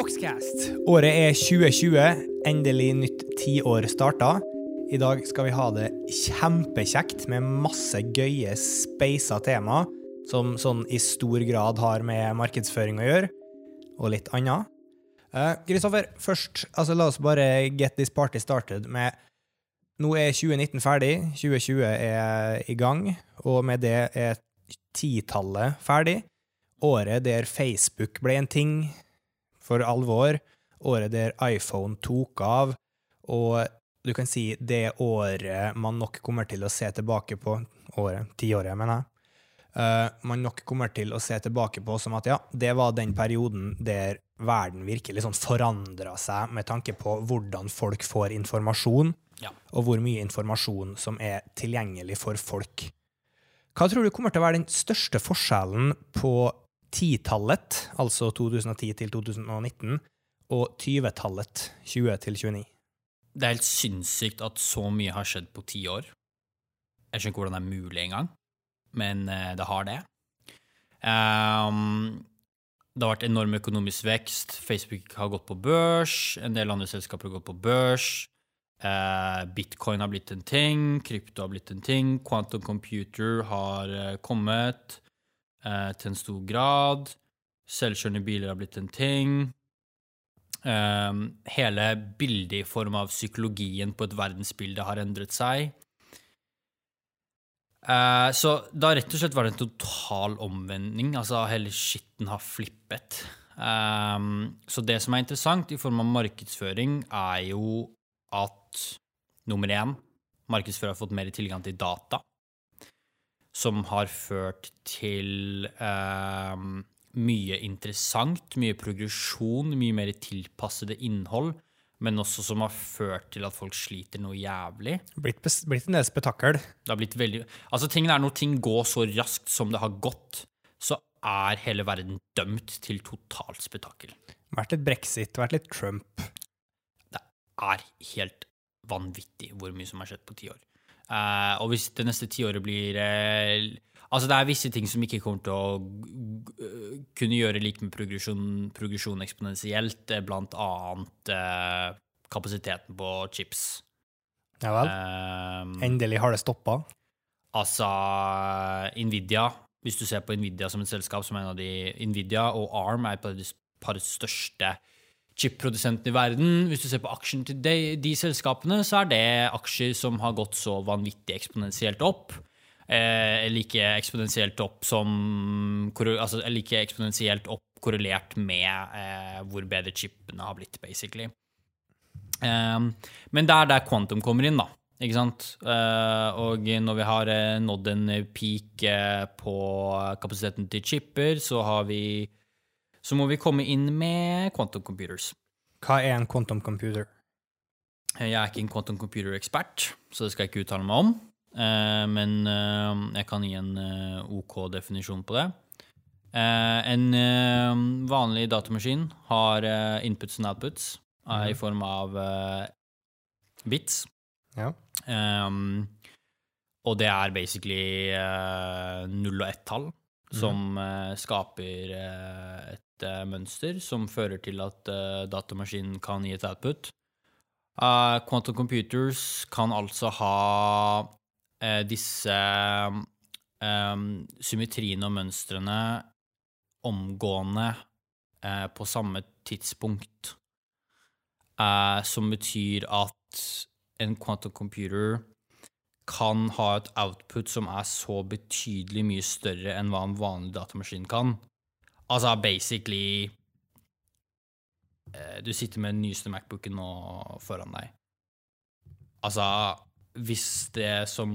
Boxcast. Året er 2020. Endelig nytt tiår starta. I dag skal vi ha det kjempekjekt med masse gøye, speisa tema som sånn i stor grad har med markedsføring å gjøre, og litt annet. Kristoffer, uh, først, altså la oss bare get this party started med Nå er 2019 ferdig, 2020 er i gang, og med det er titallet ferdig. Året der Facebook ble en ting for alvor. Året der iPhone tok av, og du kan si det året man nok kommer til å se tilbake på Året, tiåret, mener jeg. Uh, man nok kommer til å se tilbake på som at ja, det var den perioden der verden virkelig sånn forandra seg med tanke på hvordan folk får informasjon, ja. og hvor mye informasjon som er tilgjengelig for folk. Hva tror du kommer til å være den største forskjellen på titallet, altså 2010 til 2019, og 20-tallet, 20 til 29? Det er helt sinnssykt at så mye har skjedd på ti år. Jeg skjønner ikke hvordan det er mulig engang, men eh, det har det. Um, det har vært enorm økonomisk vekst. Facebook har gått på børs, en del andre selskaper har gått på børs. Uh, Bitcoin har blitt en ting, krypto har blitt en ting, quantum computer har uh, kommet uh, til en stor grad. Selvkjørende biler har blitt en ting. Eh, hele bildet i form av psykologien på et verdensbilde har endret seg. Eh, så da rett og slett var det en total omvending. Altså hele skitten har flippet. Um, så det som er interessant i form av markedsføring, er jo at nummer én Markedsfører har fått mer tilgang til data, som har ført til eh, mye interessant, mye progresjon, mye mer tilpassede innhold, men også som har ført til at folk sliter noe jævlig. Blitt, blitt en del spetakkel. Det har blitt veldig Altså, tingen er når ting går så raskt som det har gått, så er hele verden dømt til totalt spetakkel. Vært litt brexit, vært litt Trump. Det er helt vanvittig hvor mye som har skjedd på ti år. Uh, og hvis det neste tiåret blir uh, Altså, det er visse ting som ikke kommer til å kunne gjøre lik med progresjon, progresjon eksponentielt, blant annet kapasiteten på chips. Ja vel? Um, Endelig har det stoppa? Altså, Nvidia Hvis du ser på Nvidia som et selskap, som en av de Nvidia og ARM er par av de største chipprodusentene i verden. Hvis du ser på aksjen til de, de selskapene, så er det aksjer som har gått så vanvittig eksponentielt opp eh, like eksponentielt opp som Altså like eksponentielt opp korrelert med eh, hvor bedre chipene har blitt, basically. Eh, men det er der quantum kommer inn, da. Ikke sant? Uh, og når vi har uh, nådd en peak uh, på kapasiteten til chipper, så har vi Så må vi komme inn med quantum computers. Hva er en quantum computer? Jeg er ikke en quantum computer-ekspert, så det skal jeg ikke uttale meg om. Eh, men eh, jeg kan gi en eh, OK definisjon på det. en vanlig datamaskin har inputs and outputs mm. i form av bits. Ja. Um, og det er basically null og ett-tall mm. som skaper et mønster som fører til at datamaskinen kan gi et output. quantum computers kan altså ha uh, disse um, symmetriene og mønstrene omgående på samme tidspunkt, som betyr at en quantum computer kan ha et output som er så betydelig mye større enn hva en vanlig datamaskin kan. Altså basically eh, Du sitter med den nyeste Macbooken nå foran deg. Altså hvis det som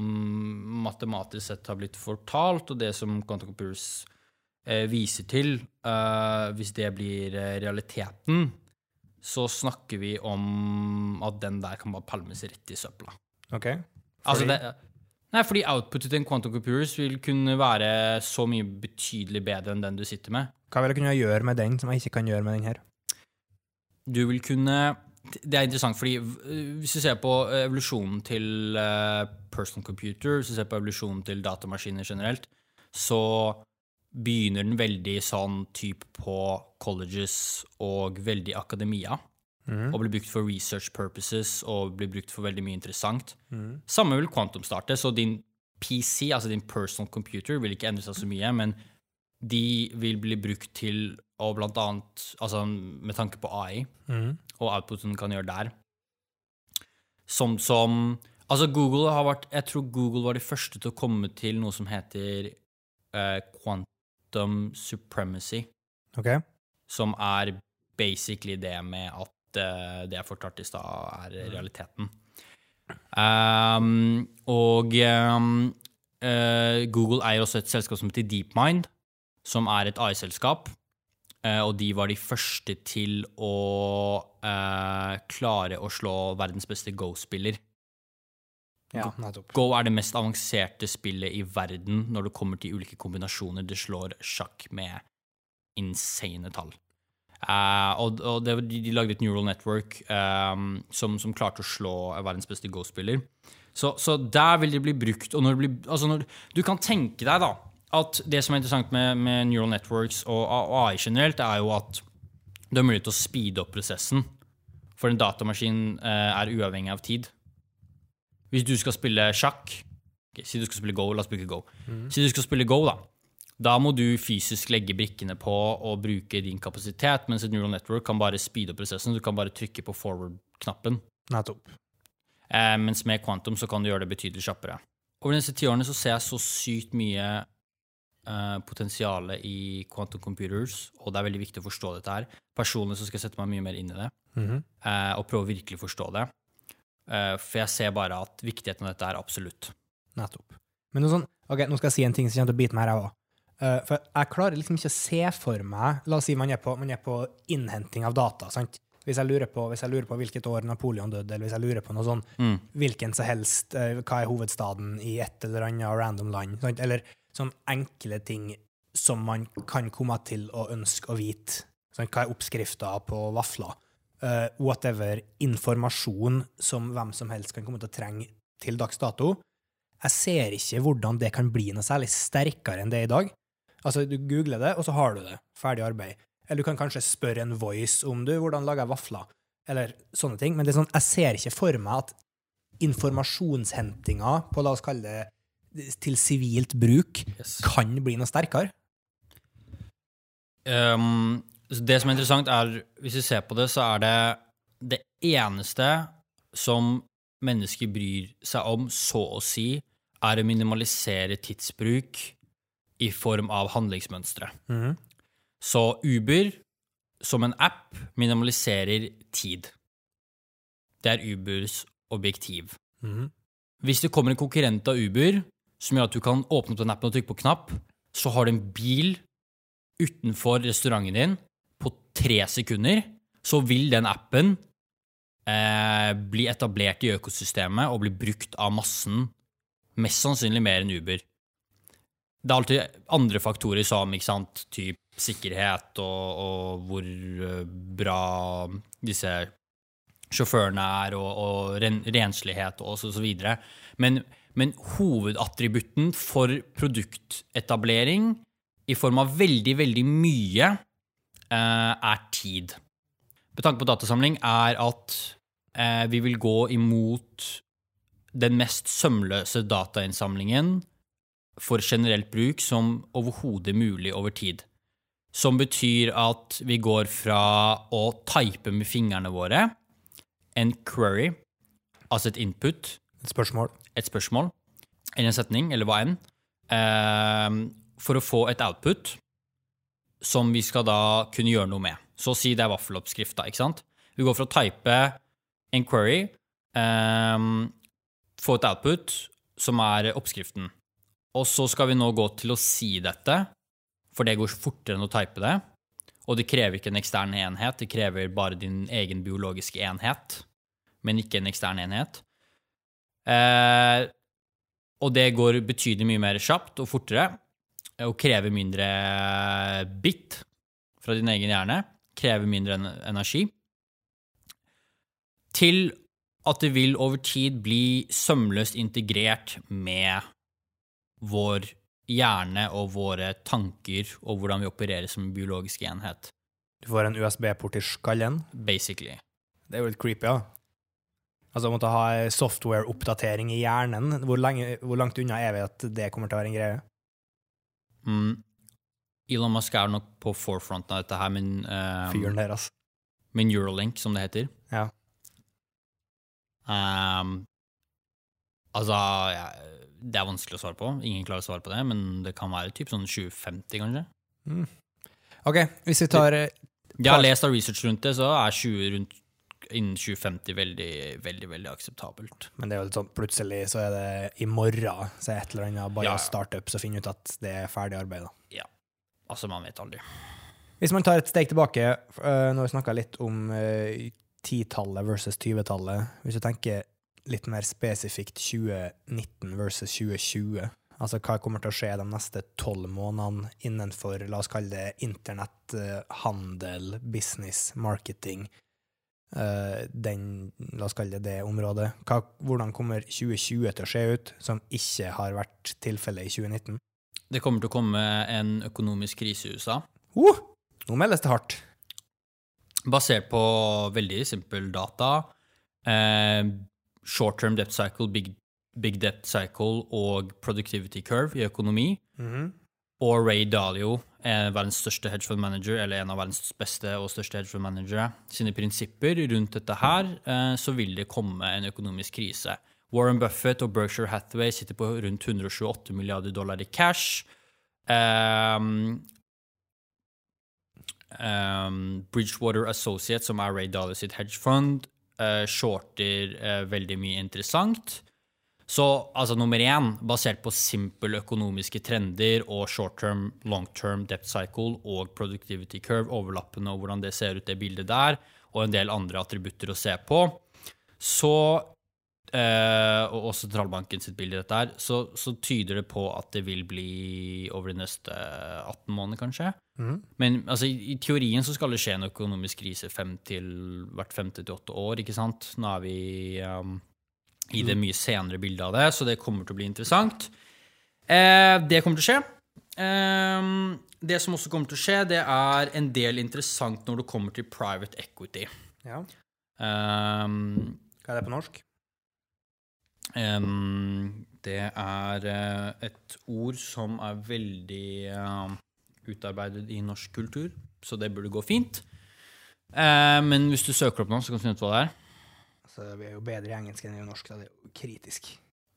matematisk sett har blitt fortalt, og det som Quantum Computers eh, viser til, eh, hvis det blir realiteten, så snakker vi om at den der kan bare palmes rett i søpla. Ok. Fordi? Altså det, nei, fordi outputet til en Quantum Computers vil kunne være så mye betydelig bedre enn den du sitter med. Hva vil jeg kunne gjøre med den som jeg ikke kan gjøre med den her? Du vil kunne det er interessant, fordi hvis du ser på evolusjonen til uh, personal computer, hvis du ser på evolusjonen til datamaskiner generelt, så begynner den veldig sånn type på colleges og veldig akademia. Og blir brukt for research purposes og blir brukt for veldig mye interessant. Samme vil Quantum starte, så din PC, altså din personal computer, vil ikke endre seg så mye, men de vil bli brukt til å blant annet Altså med tanke på AI og outputen kan gjøre der. Som som Altså, Google har vært Jeg tror Google var de første til å komme til noe som heter uh, quantum supremacy, Ok? som er basically det med at uh, det jeg fortalte i stad, er realiteten. Um, og um, uh, Google eier også et selskap som heter DeepMind, som er et AI-selskap. Eh, og de var de første til å eh, klare å slå verdens beste Go-spiller. Ja, nettopp. Go er det mest avanserte spillet i verden når det kommer til ulike kombinasjoner. Det slår sjakk med insane tall. Eh, og og det, de, de lagde et neural network eh, som, som klarte å slå verdens beste Go-spiller. Så, så der vil det bli brukt. Og når det blir, altså når, du kan tenke deg da, at det som er interessant med, med neural networks og AI generelt, er jo at du har mulighet til å speede opp prosessen. For en datamaskin eh, er uavhengig av tid. Hvis du skal spille sjakk okay, Si du skal spille Go, la oss bruke Go. Si du skal spille Go, da. Da må du fysisk legge brikkene på og bruke din kapasitet, mens et neural network kan bare speede opp prosessen. Du kan bare trykke på forward-knappen. Nettopp. Eh, mens med quantum så kan du gjøre det betydelig kjappere. Over disse ti årene så ser jeg så sykt mye eh, potensial i quantum computers, og det er veldig viktig å forstå dette her. Personlig så skal jeg sette meg mye mer inn i det, mm -hmm. uh, og prøve å virkelig forstå det. Uh, for jeg ser bare at viktigheten av dette er absolutt. Nettopp. Men noe sånn, ok, nå skal jeg si en ting som kommer til å bite meg her, ræva. Eh, for jeg klarer liksom ikke å se for meg La oss si man er på, man er på innhenting av data. sant? Hvis jeg, lurer på, hvis jeg lurer på hvilket år Napoleon døde, eller hvis jeg lurer på noe sånn, Mm. hvilken som helst, hva er hovedstaden i et eller annet random land, sant? eller sånn enkle ting som man kan komme til å ønske å vite. Sånn, Hva er oppskrifta på vafler? Uh, whatever informasjon som hvem som helst kan komme til å trenge til dags dato. Jeg ser ikke hvordan det kan bli noe særlig sterkere enn det er i dag. Altså, du googler det, og så har du det. Ferdig arbeid. Eller du kan kanskje spørre en voice om du, hvordan lager jeg vafler? Eller sånne ting. Men sånn, jeg ser ikke for meg at informasjonshentinga på, la oss kalle det, til sivilt bruk, Yes. kan bli noe sterkere. Um, så det som er interessant, er hvis vi ser på det, så er det det eneste som mennesker bryr seg om, så å si, er å minimalisere tidsbruk i form av handlingsmønstre. Mhm. Så Uber som en app minimaliserer tid. Det er Ubers objektiv. Mhm. Hvis det kommer en konkurrent av Uber som gjør at du kan åpne opp den appen og trykke på knapp, så har du en bil utenfor restauranten din på tre sekunder, så vil den appen eh, bli etablert i økosystemet og bli brukt av massen, mest sannsynlig mer enn Uber. Det er alltid andre faktorer som ikke sant, typ sikkerhet og, og hvor eh, bra disse sjåførene er, og, og ren, renslighet og så, så videre. Men, men hovedattributten for produktetablering i form av veldig, veldig mye eh, er tid. Med tanke på datasamling er at eh, vi vil gå imot den mest sømløse datainnsamlingen for generelt bruk som overhodet mulig over tid. Som betyr at vi går fra å type med fingrene våre en query, altså et input, Et spørsmål. Et spørsmål, eller en setning, eller hva enn, eh, for å få et output som vi skal da kunne gjøre noe med. Så å si det er vaffeloppskrifta, ikke sant? Vi går fra å type en query, eh, få et output som er oppskriften. Og så skal vi nå gå til å si dette, for det går fortere enn å type det. Og det krever ikke en ekstern enhet, det krever bare din egen biologiske enhet, men ikke en ekstern enhet. Eh, og det går betydelig mye mer kjapt og fortere, og krever mindre bit fra din egen hjerne, krever mindre energi, til at det vil over tid bli sømløst integrert med vår hjerne og våre tanker og hvordan vi opererer som en biologisk enhet. Du får en USB-port i skallen. Basically. Det er jo litt creepy, ja. Altså måtte ha software-oppdatering i hjernen. Hvor, lenge, hvor langt unna er vi at det kommer til å være en greie? Mm. Elon Musk er nok på forefronten av dette her, men, um, Fyren deres. men Eurolink, som det heter Ja. um, Altså, ja, det er vanskelig å svare på. Ingen klarer å svare på det, men det kan være typ sånn 2050, kanskje. OK, hvis vi tar eh, Jeg har lest av research rundt det, så er 20 rundt innen 2050 veldig, veldig veldig akseptabelt. Men det er jo litt sånn plutselig så er det i morgen så er et eller annet bare Ja. startup som finner ut at det er ferdig arbeid. da. Ja. Altså, man vet aldri. Hvis man tar et steg tilbake, nå når vi snakka litt om titallet 10-tallet versus 20-tallet, hvis du tenker litt mer spesifikt 2019 versus 2020, altså hva kommer til å skje de neste tolv månedene innenfor, la oss kalle det internett, øh, handel, business, marketing, den, la oss kalle det det området. Hva, hvordan kommer 2020 til å se ut, som ikke har vært tilfellet i 2019? Det kommer til å komme en økonomisk krise i USA, Uh, nå meldes det hardt. basert på veldig simpel data. Eh, short term debt cycle, big, big debt cycle og productivity curve i økonomi. Mhm. Og Ray Dalio, eh, verdens største hedgefund manager, eller en av verdens beste og største hedgefund managere, sine prinsipper rundt dette her, eh, så vil det komme en økonomisk krise. Warren Buffett og Berkshire Hathaway sitter på rundt 128 milliarder dollar i cash. Um, um, Bridgewater Associates, som er Ray Dalio sitt hedgefund, uh, shorter uh, veldig mye interessant. Så altså nummer én, basert på simple økonomiske trender og short term, long term debt cycle og productivity curve, overlappende og hvordan det ser ut, det bildet der, og en del andre attributter å se på, så eh, og også sentralbanken sitt bilde i dette her, så, så tyder det på at det vil bli over de neste 18 månedene, kanskje. Mm. Men altså, i, i teorien så skal det skje en økonomisk krise fem til, hvert femte til åtte år, ikke sant? Nå er vi um, i det mye senere bildet av det, så det kommer til å bli interessant. Eh, det kommer til å skje. Eh, det som også kommer til å skje, det er en del interessant når det kommer til private equity. Ja. Eh, Hva er det på norsk? Em, det er eh, et ord som er veldig eh, utarbeidet i norsk kultur, så det burde gå fint. Eh, men hvis du søker opp nå, så kan du finne ut hva det er. Altså, vi er jo bedre i engelsk enn i norsk, da. det er jo kritisk.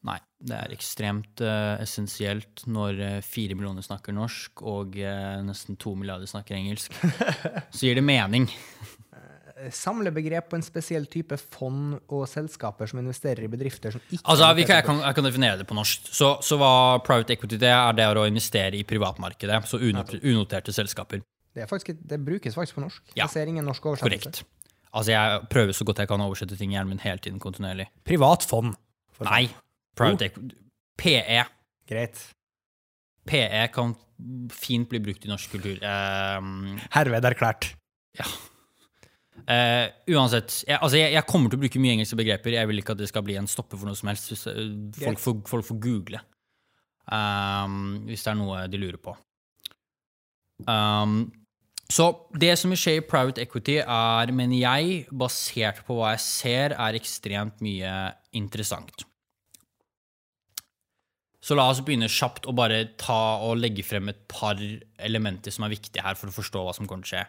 Nei, det er ekstremt uh, essensielt når fire uh, millioner snakker norsk og uh, nesten to milliarder snakker engelsk. Så gir det mening. Samle Samlebegrep på en spesiell type fond og selskaper som investerer i bedrifter som ikke Altså, vi kan, jeg, kan, jeg kan definere det på norsk. Så, så hva private equity det er, det er å investere i privatmarkedet. Så unoterte, unoterte selskaper. det, faktisk, det brukes faktisk på norsk. Ja, Jeg ser ingen norsk oversettelse. Korrekt. Altså, jeg prøver så godt jeg kan å oversette ting i hjernen min hele tiden kontinuerlig. Privat fond. Nei. Private oh. PE. Greit. PE kan fint bli brukt i norsk kultur. Um, Herved erklært. Eh, uansett, jeg, altså jeg, jeg kommer til å bruke mye engelske begreper. Jeg vil ikke at det skal bli en stopper for noe som helst. Eh, folk, får, folk får google um, hvis det er noe de lurer på. Um, så det som vil skje i private equity, er, mener jeg, basert på hva jeg ser, er ekstremt mye interessant. Så la oss begynne kjapt og bare ta og legge frem et par elementer som er viktige her for å forstå hva som kommer til å skje.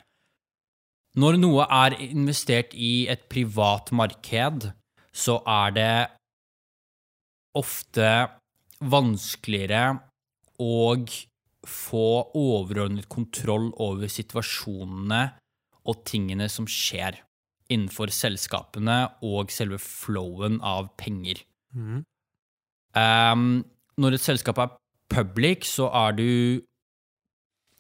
Når noe er investert i et privat marked, så er det ofte vanskeligere å få overordnet kontroll over situasjonene og tingene som skjer innenfor selskapene og selve flowen av penger. Mm. Um, når et selskap er public, så er du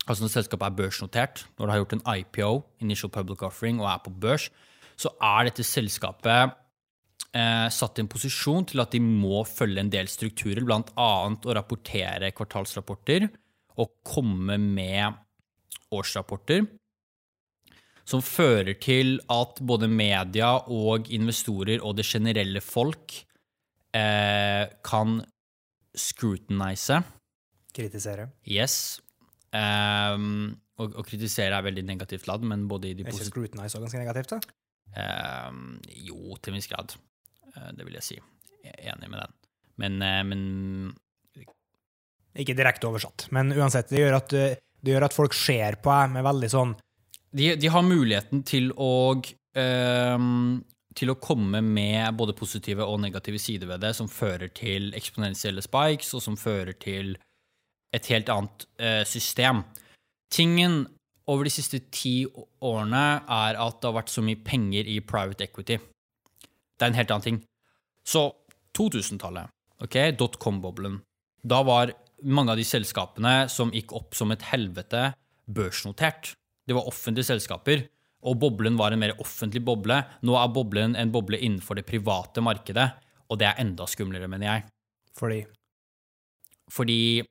Altså når selskapet er børsnotert, når det har gjort en IPO, Initial Public Offering, og er på børs, så er dette selskapet eh, satt i en posisjon til at de må følge en del strukturer, annet å rapportere kvartalsrapporter og komme med årsrapporter, som fører til at både media og investorer og det generelle folk eh, kan scrutinise Kritisere. Yes. Um, og, og kritisere er veldig negativt ladd, men både i de Er ikke positive scrutinize også ganske negativt, da? um, Jo, til en viss grad. Uh, det vil jeg si. Jeg er enig med den. Men, uh, men Ikke direkte oversatt, men uansett, det gjør at, eh, det gjør at folk ser på deg med veldig sånn de, de har muligheten til å øh, til å komme med både positive og negative sider ved det, som fører til eksponentielle spikes, og som fører til et helt annet øh, system. Tingen over de siste ti årene er at det har vært så mye penger i private equity. Det er en helt annen ting. Så 2000-tallet, ok, dotcom-boblen, da var mange av de selskapene som gikk opp som et helvete, børsnotert. Det var offentlige selskaper, og boblen var en mer offentlig boble. Nå er boblen en boble innenfor det private markedet, og det er enda skumlere, mener jeg. fordi Fordi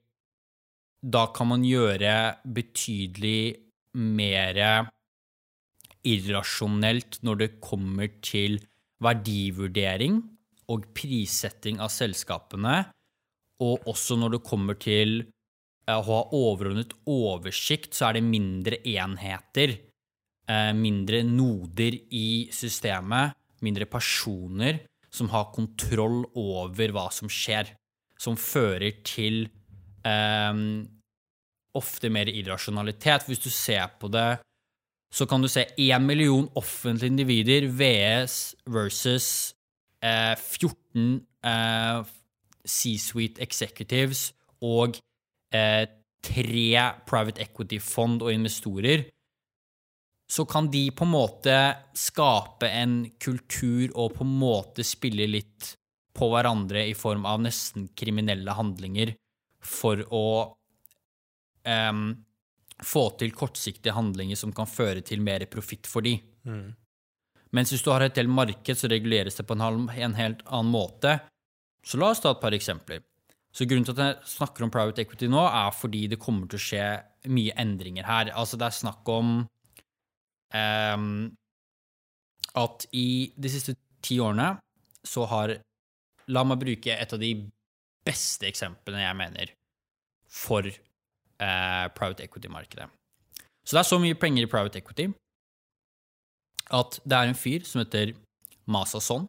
da kan man gjøre betydelig mer irrasjonelt når det kommer til verdivurdering og prissetting av selskapene, og også når det kommer til eh, å ha overordnet oversikt, så er det mindre enheter, eh, mindre noder i systemet, mindre personer som har kontroll over hva som skjer, som fører til eh, ofte mer irrasjonalitet. Hvis du ser på det, så kan du se én million offentlige individer VS versus eh, 14 eh, C-suite executives og eh, tre private equity-fond og investorer, så kan de på en måte skape en kultur og på en måte spille litt på hverandre i form av nesten kriminelle handlinger for å eh, få til kortsiktige handlinger som kan føre til mer profitt for de. Mens hvis du har et helt marked, så reguleres det på en, halv, en helt annen måte. Så la oss ta et par eksempler. Så Grunnen til at jeg snakker om private equity nå, er fordi det kommer til å skje mye endringer her. Altså Det er snakk om um, at i de siste ti årene så har La meg bruke et av de beste eksemplene jeg mener for uh, private equity-markedet. Så det er så mye penger i private equity at det er en fyr som heter Masa Son,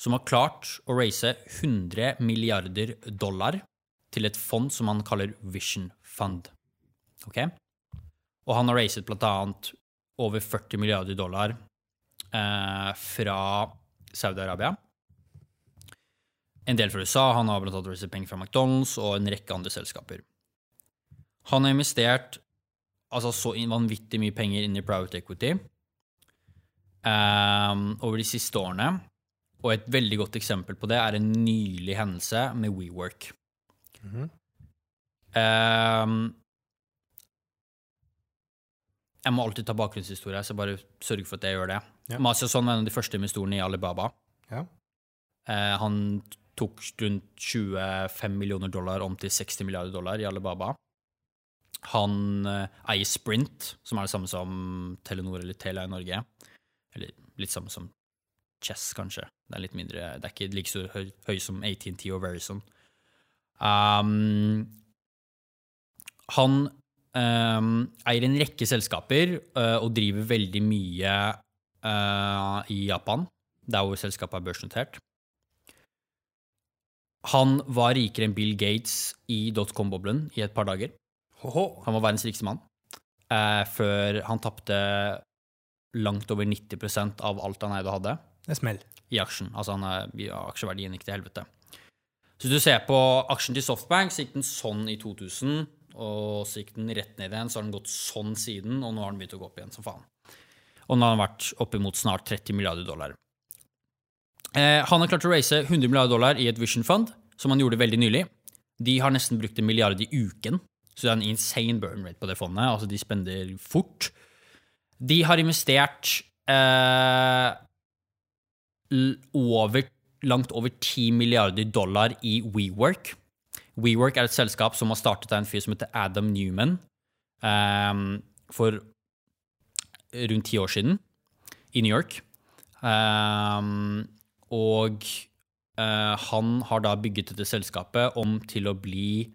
som har klart å raise 100 milliarder dollar til et fond som han kaller Vision Fund. Ok? Og han har blant annet over 40 milliarder dollar eh, fra Saudi-Arabia. En del fra USA. Han har annet raiset penger fra McDonald's og en rekke andre selskaper. Han har investert altså så vanvittig mye penger inn i private equity eh, over de siste årene. Og et veldig godt eksempel på det er en nylig hendelse med WeWork. Ehm, jeg må alltid ta bakgrunnshistorie, så bare sørg for at jeg gjør det. Ja. Masya Son var en av de første investorene i Alibaba. Ja. Uh, han tok rundt 25 millioner dollar om til 60 milliarder dollar i Alibaba. Han uh, eier Sprint, som er det samme som Telenor eller Telia i Norge. Eller litt samme som Chess, kanskje. Det er litt mindre, det er ikke like så høy, høy som AT&T og Verizon. Um, han um, eier en rekke selskaper uh, og driver veldig mye uh, i Japan, der hvor selskapet er børsnotert. Han var rikere enn Bill Gates i dotcom-boblen i et par dager. Han var verdens rikeste mann. Uh, før han tapte langt over 90% av alt han eide og hadde Det smeller. i aksjen. Altså han i aksjeverdien gikk til helvete. Så hvis du ser på aksjen til Softbank, så gikk den sånn i 2000, og så gikk den rett ned igjen, så har den gått sånn siden, og nå har den begynt å gå opp igjen som faen. Og nå har den vært oppimot snart 30 milliarder dollar. Eh, han har klart å raise 100 milliarder dollar i et Vision Fund, som han gjorde veldig nylig. De har nesten brukt en milliard i uken, så det er en insane burn rate på det fondet. Altså, de spender fort. De har investert eh, over, langt over 10 milliarder dollar i WeWork. WeWork er et selskap som har startet av en fyr som heter Adam Newman um, for rundt ti år siden i New York. Um, og uh, han har da bygget dette selskapet om til å bli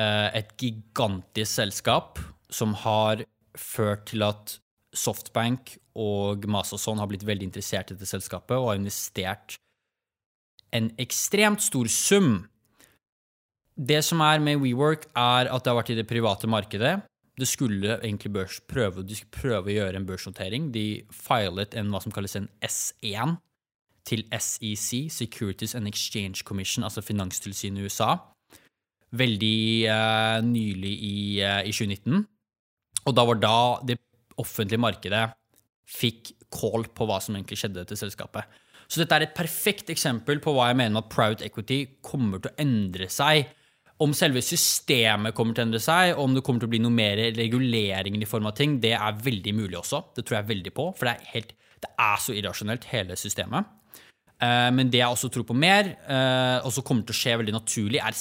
uh, et gigantisk selskap som har ført til at Softbank og Masason har blitt veldig interessert i dette selskapet og har investert en ekstremt stor sum. Det som er med WeWork, er at det har vært i det private markedet. Det skulle egentlig børs prøve, de skulle prøve å gjøre en børsnotering. De filet en hva som kalles en S1 til SEC, Securities and Exchange Commission, altså finanstilsynet i USA, veldig eh, nylig i, eh, i 2019. Og da var da det offentlige markedet fikk call på hva som egentlig skjedde til selskapet. Så dette er et perfekt eksempel på hva jeg mener at proud equity kommer til å endre seg. Om selve systemet kommer til å endre seg, og om det kommer til å bli noe mer regulering i form av ting, det er veldig mulig også. Det tror jeg veldig på, for det er, helt, det er så irrasjonelt, hele systemet. Eh, men det jeg også tror på mer, eh, og som kommer til å skje veldig naturlig, er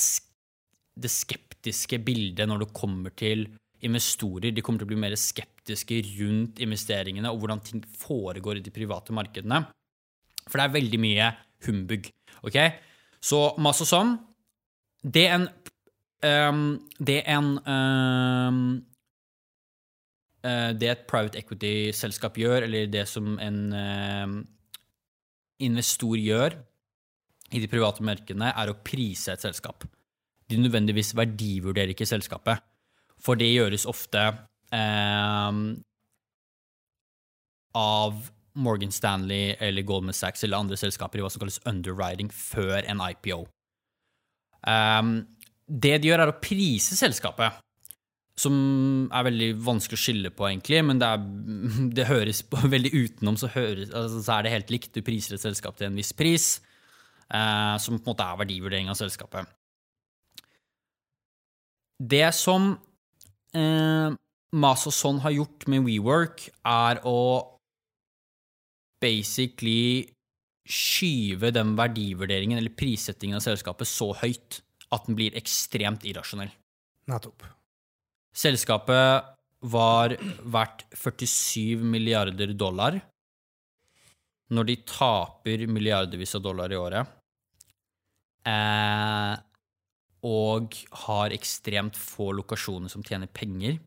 det skeptiske bildet når det kommer til investorer. De kommer til å bli mer skeptiske rundt investeringene og hvordan ting foregår i de private markedene. For det er veldig mye humbug. ok? Så masse sånn. Det en um, Det en um, Det et private equity-selskap gjør, eller det som en um, investor gjør i de private markedene, er å prise et selskap. De nødvendigvis verdivurderer ikke selskapet. For det gjøres ofte eh, av Morgan Stanley eller Goldman Sachs eller andre selskaper i hva som kalles underwriting før en IPO. Um, ehm, det de gjør, er å prise selskapet, som er veldig vanskelig å skille på, egentlig, men det, er, det høres på, veldig utenom, så, høres, altså, så, er det helt likt. Du priser et selskap til en viss pris, uh, som på en måte er verdivurdering av selskapet. Det som uh, Mas og Son har gjort med WeWork, er å basically skyve den verdivurderingen eller prissettingen av selskapet så høyt at den blir ekstremt irrasjonell. Nettopp. Selskapet var verdt 47 milliarder dollar når de taper milliardervis av dollar i året. Eh, og har ekstremt få lokasjoner som tjener penger.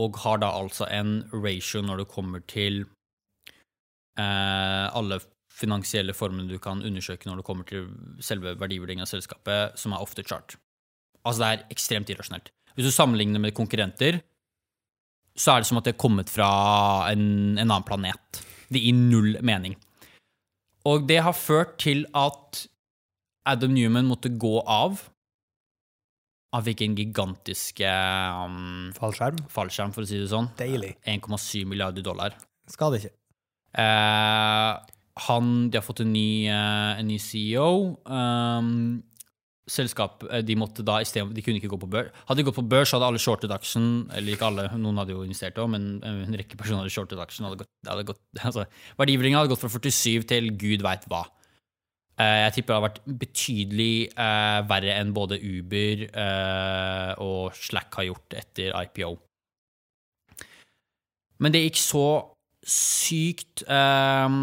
Og har da altså en ratio når det kommer til eh, alle finansielle formene du kan undersøke når det kommer til selve verdivurderingen av selskapet, som er off the chart. Altså, det er ekstremt irrasjonelt. Hvis du sammenligner med konkurrenter, så er det som at det er kommet fra en, en annen planet. Det gir null mening. Og det har ført til at Adam Newman måtte gå av. Han fikk en gigantisk um, fallskjerm. fallskjerm, for å si det sånn. Deilig. 1,7 milliarder dollar. Skader ikke. Eh, han, de har fått en ny, eh, en ny CEO. Um, selskap, eh, de måtte da stedet, de kunne ikke gå på børs. Hadde de gått på børs, hadde alle shortet aksjen, eller ikke alle, noen hadde jo investert òg, men en rekke personer hadde shortet aksjen. Hadde gått, hadde gått, altså, verdivurderinga hadde gått fra 47 til gud veit hva. Jeg tipper det har vært betydelig eh, verre enn både Uber eh, og Slack har gjort etter IPO. Men det gikk så sykt eh,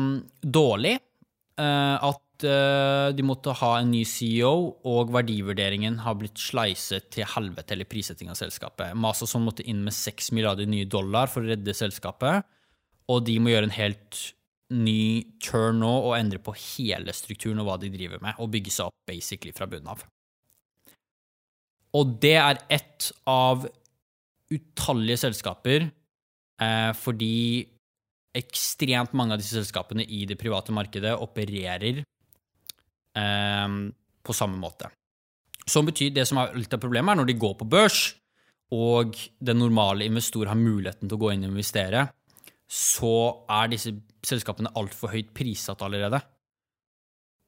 dårlig eh, at eh, de måtte ha en ny CEO, og verdivurderingen har blitt sleiset til helvete, eller prissetting av selskapet. Masason måtte inn med 6 milliarder nye dollar for å redde selskapet, og de må gjøre en helt ny turn nå og endre på hele strukturen og hva de driver med, og bygge seg opp basically fra bunnen av. Og det er ett av utallige selskaper eh, fordi ekstremt mange av disse selskapene i det private markedet opererer eh, på samme måte. Som betyr det som er litt av problemet, er når de går på børs, og den normale investor har muligheten til å gå inn og investere, så er disse selskapene altfor høyt prissatt allerede.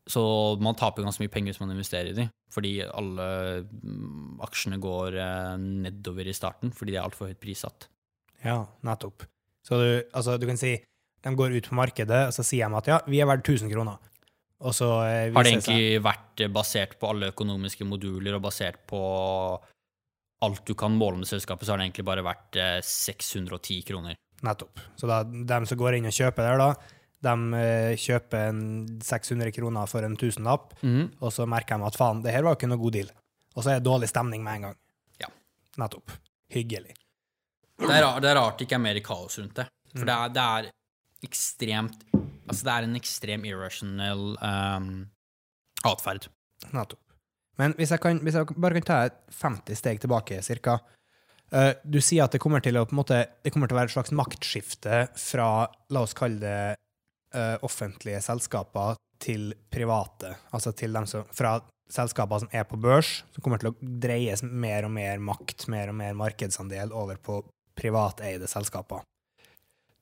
Så man taper ganske mye penger hvis man investerer i dem, fordi alle mm, aksjene går eh, nedover i starten fordi de er altfor høyt prissatt. Ja, nettopp. Så du, altså, du kan si de går ut på markedet, og så sier de at ja, vi er verdt 1000 kroner. Og så eh, Har det egentlig vært eh, basert på alle økonomiske moduler og basert på alt du kan måle med selskapet, så har det egentlig bare vært 610 eh, kroner. Nettopp. Så da, de som går inn og kjøper der, da, De eh, kjøper en 600 kroner for en tusenlapp, og så merker de at faen, det her var jo ikke noe god deal. Og så er det dårlig stemning med en gang. Ja. Nettopp. Hyggelig. Det er, det er rart det ikke er mer kaos rundt det. For det, er, det er ekstremt Altså, det er en ekstrem irrational um, atferd. Nettopp. Men hvis jeg, kan, hvis jeg bare kan ta 50 steg tilbake, cirka. Eh, du sier at det kommer til å måte, kommer til å være et slags maktskifte fra, la oss kalle det, eh, offentlige selskaper til private. Altså til som, fra selskaper som er på børs, som kommer til å dreies mer og mer makt, mer og mer markedsandel over på privateide selskaper.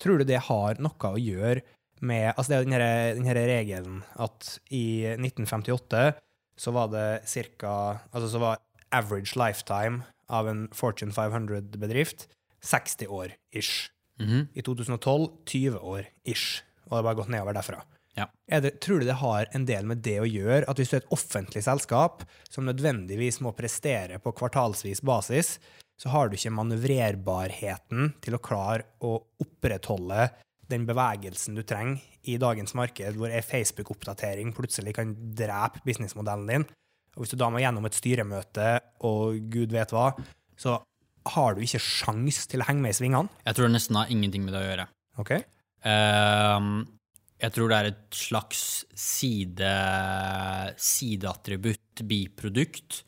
Tror du det har noe å gjøre med Altså, det er denne, den her- den her regelen at i 1958 så var det cirka Altså, så var average lifetime av en Fortune 500-bedrift 60 år ish. Mhm. I 2012 20 år ish. Og det har bare gått nedover derfra. Ja. Det, tror du det har en del med det å gjøre, at hvis du er et offentlig selskap som nødvendigvis må prestere på kvartalsvis basis, så har du ikke manøvrerbarheten til å klare å opprettholde den bevegelsen du trenger i dagens marked, hvor ei Facebook-oppdatering plutselig kan drepe businessmodellen din. Og hvis du da må gjennom et styremøte og gud vet hva, så har du ikke sjans til å henge med i svingene. Jeg tror det nesten har ingenting med det å gjøre. Ok? Uh, jeg tror det er et slags side, sideattributt, biprodukt.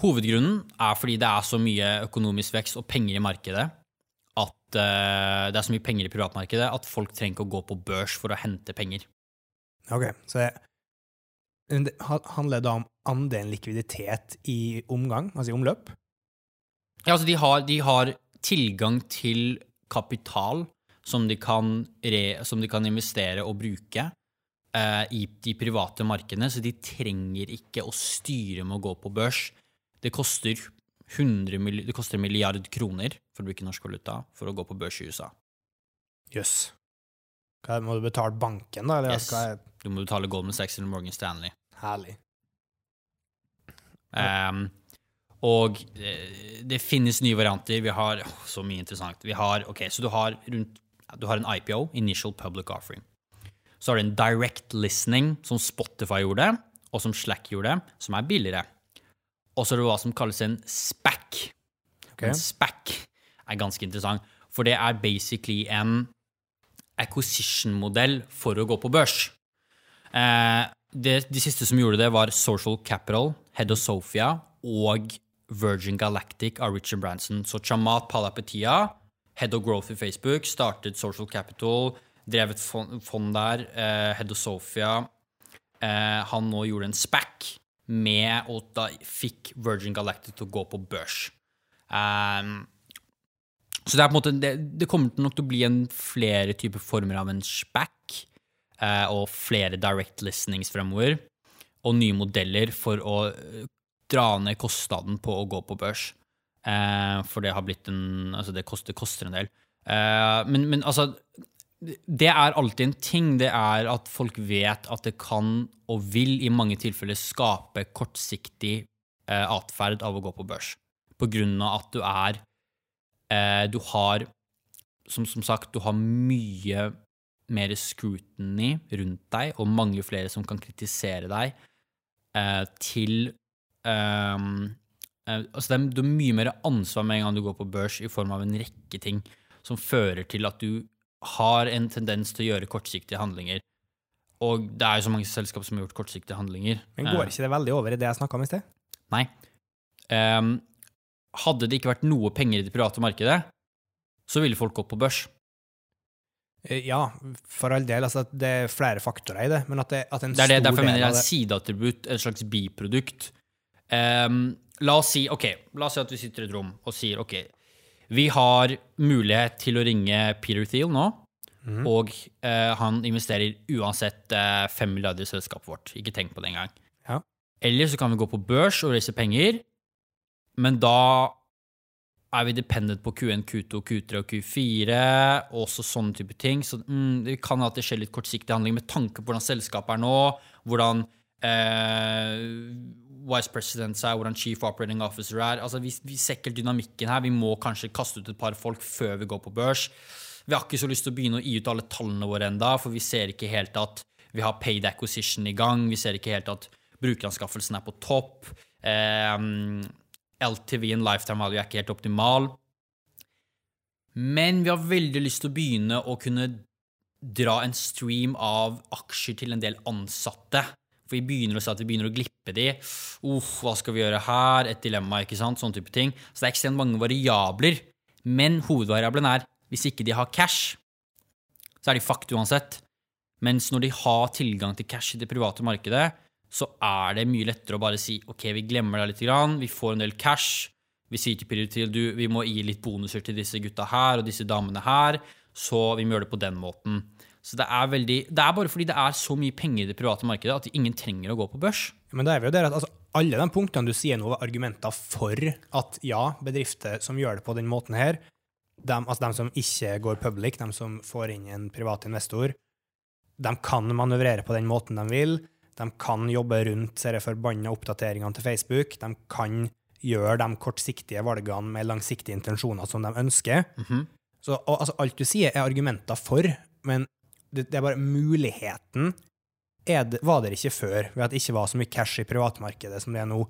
Hovedgrunnen er fordi det er så mye økonomisk vekst og penger i markedet at uh, det er så mye penger i privatmarkedet at folk trenger ikke å gå på børs for å hente penger. Ok, så det, det handler da om andelen likviditet i omgang, altså i omløp? Ja, altså de har, de har tilgang til kapital som de kan, re, som de kan investere og bruke eh, i de private markedene, så de trenger ikke å styre med å gå på børs. Det koster, 100, milli- det koster milliard kroner, for å bruke norsk valuta, for å gå på børs i USA. Jøss. Yes. Må du betale banken, da? Eller Yes. Du må betale Goldman Sachs eller Morgan Stanley. Herlig? Um, og eh, det finnes nye varianter. Vi har oh, så mye interessant. Vi har, ok, Så du har, rundt, du har en IPO, Initial Public Offering. Så har du en direct listening, som Spotify gjorde, og som Slack gjorde, som er billigere. Og så er det hva som kalles en SPAC. Okay. En SPAC er ganske interessant, for det er basically en acquisition-modell for å gå på børs. Eh, det, de siste som gjorde det, var Social Capital, Head of Sophia og Virgin Galactic av Richard Branson. Så Chamat Palapetia, Head of Growth i Facebook, startet Social Capital, drev et fond, der, eh, Head of Sophia. Eh, han nå gjorde en SPAC med, og da fikk Virgin Galactic til å gå på børs. Um, så det er på en måte, det, det kommer nok til å bli en flere typer former av en SPAC, og flere direct listenings fremover, og nye modeller for å eh, dra ned kostnaden på å gå på børs. Eh, for det har blitt en Altså, det koster, koster en del. Eh, men, men altså det er alltid en ting. Det er at folk vet at det kan og vil i mange tilfeller skape kortsiktig eh, atferd av å gå på børs. På grunn av at du er eh, Du har, som, som sagt, du har mye mer scrutiny rundt deg, og mange flere som kan kritisere deg, eh, til ehm, eh, Altså, det er, du har mye mer ansvar med en gang du går på børs, i form av en rekke ting som fører til at du har en tendens til å gjøre kortsiktige handlinger. Og det er jo så mange selskap som har gjort kortsiktige handlinger. Men Eh, går ikke det veldig over i det jeg snakka om i sted? Nei. Um, hadde det ikke vært noe penger i det private markedet, så ville folk gått på børs. Eh, Ja, for all del. Altså, det er flere faktorer i det, men at, det, at en Det er det, derfor jeg mener det er et sideattributt, et slags biprodukt. Um, la oss si okay, la oss si at vi sitter i et rom og sier ok, vi har mulighet til å ringe Peter Thiel nå, Mm. og uh, han investerer uansett uh, 5 milliarder i selskapet vårt. Ikke tenk på det engang. Ja. Eller så kan vi gå på børs og reise penger, men da er vi dependent på Q1, Q2, Q3 og Q4, og også sånne type ting. Så mm, det kan at det skjer litt kortsiktig handling med tanke på hvordan selskapet er nå, hvordan eh, vice president er, hvordan chief operating officer er. Altså, vi, vi ser ikke dynamikken her. Vi må kanskje kaste ut et par folk før vi går på børs. Vi har ikke så lyst til å begynne å gi ut alle tallene våre enda, for vi ser ikke helt at vi har paid acquisition i gang. Vi ser ikke helt at brukeranskaffelsen er på topp. Eh, LTV-en, lifetime value, er ikke helt optimal. Men vi har veldig lyst til å begynne å kunne dra en stream av aksjer til en del ansatte. For vi begynner å se at vi begynner å glippe de. Uff, hva skal vi gjøre her? Et dilemma, ikke sant? Sånne type ting. Så det er ekstremt mange variabler. Men hovedvariabelen er hvis ikke de har cash, så er de fucked uansett. Mens når de har tilgang til cash i det private markedet, så er det mye lettere å bare si ok, vi glemmer deg litt, vi får en del cash. Vi sier til Piritil du, vi må gi litt bonuser til disse gutta her og disse damene her, så vi må gjøre det på den måten. Så det er, veldig, det er bare fordi det er så mye penger i det private markedet at ingen trenger å gå på børs. Men da er vi jo der at altså, alle de punktene du sier nå, er argumenter for at ja, bedrifter som gjør det på den måten her, de, altså de som ikke går public, de som får inn en privat investor, de kan manøvrere på den måten de vil. De kan jobbe rundt disse forbanna oppdateringene til Facebook. De kan gjøre de kortsiktige valgene med langsiktige intensjoner som de ønsker. Mm -hmm. Så og, altså, alt du sier, er argumenter for, men det, det er bare muligheten det, var det ikke før, ved at det ikke var så mye cash i privatmarkedet som det er nå.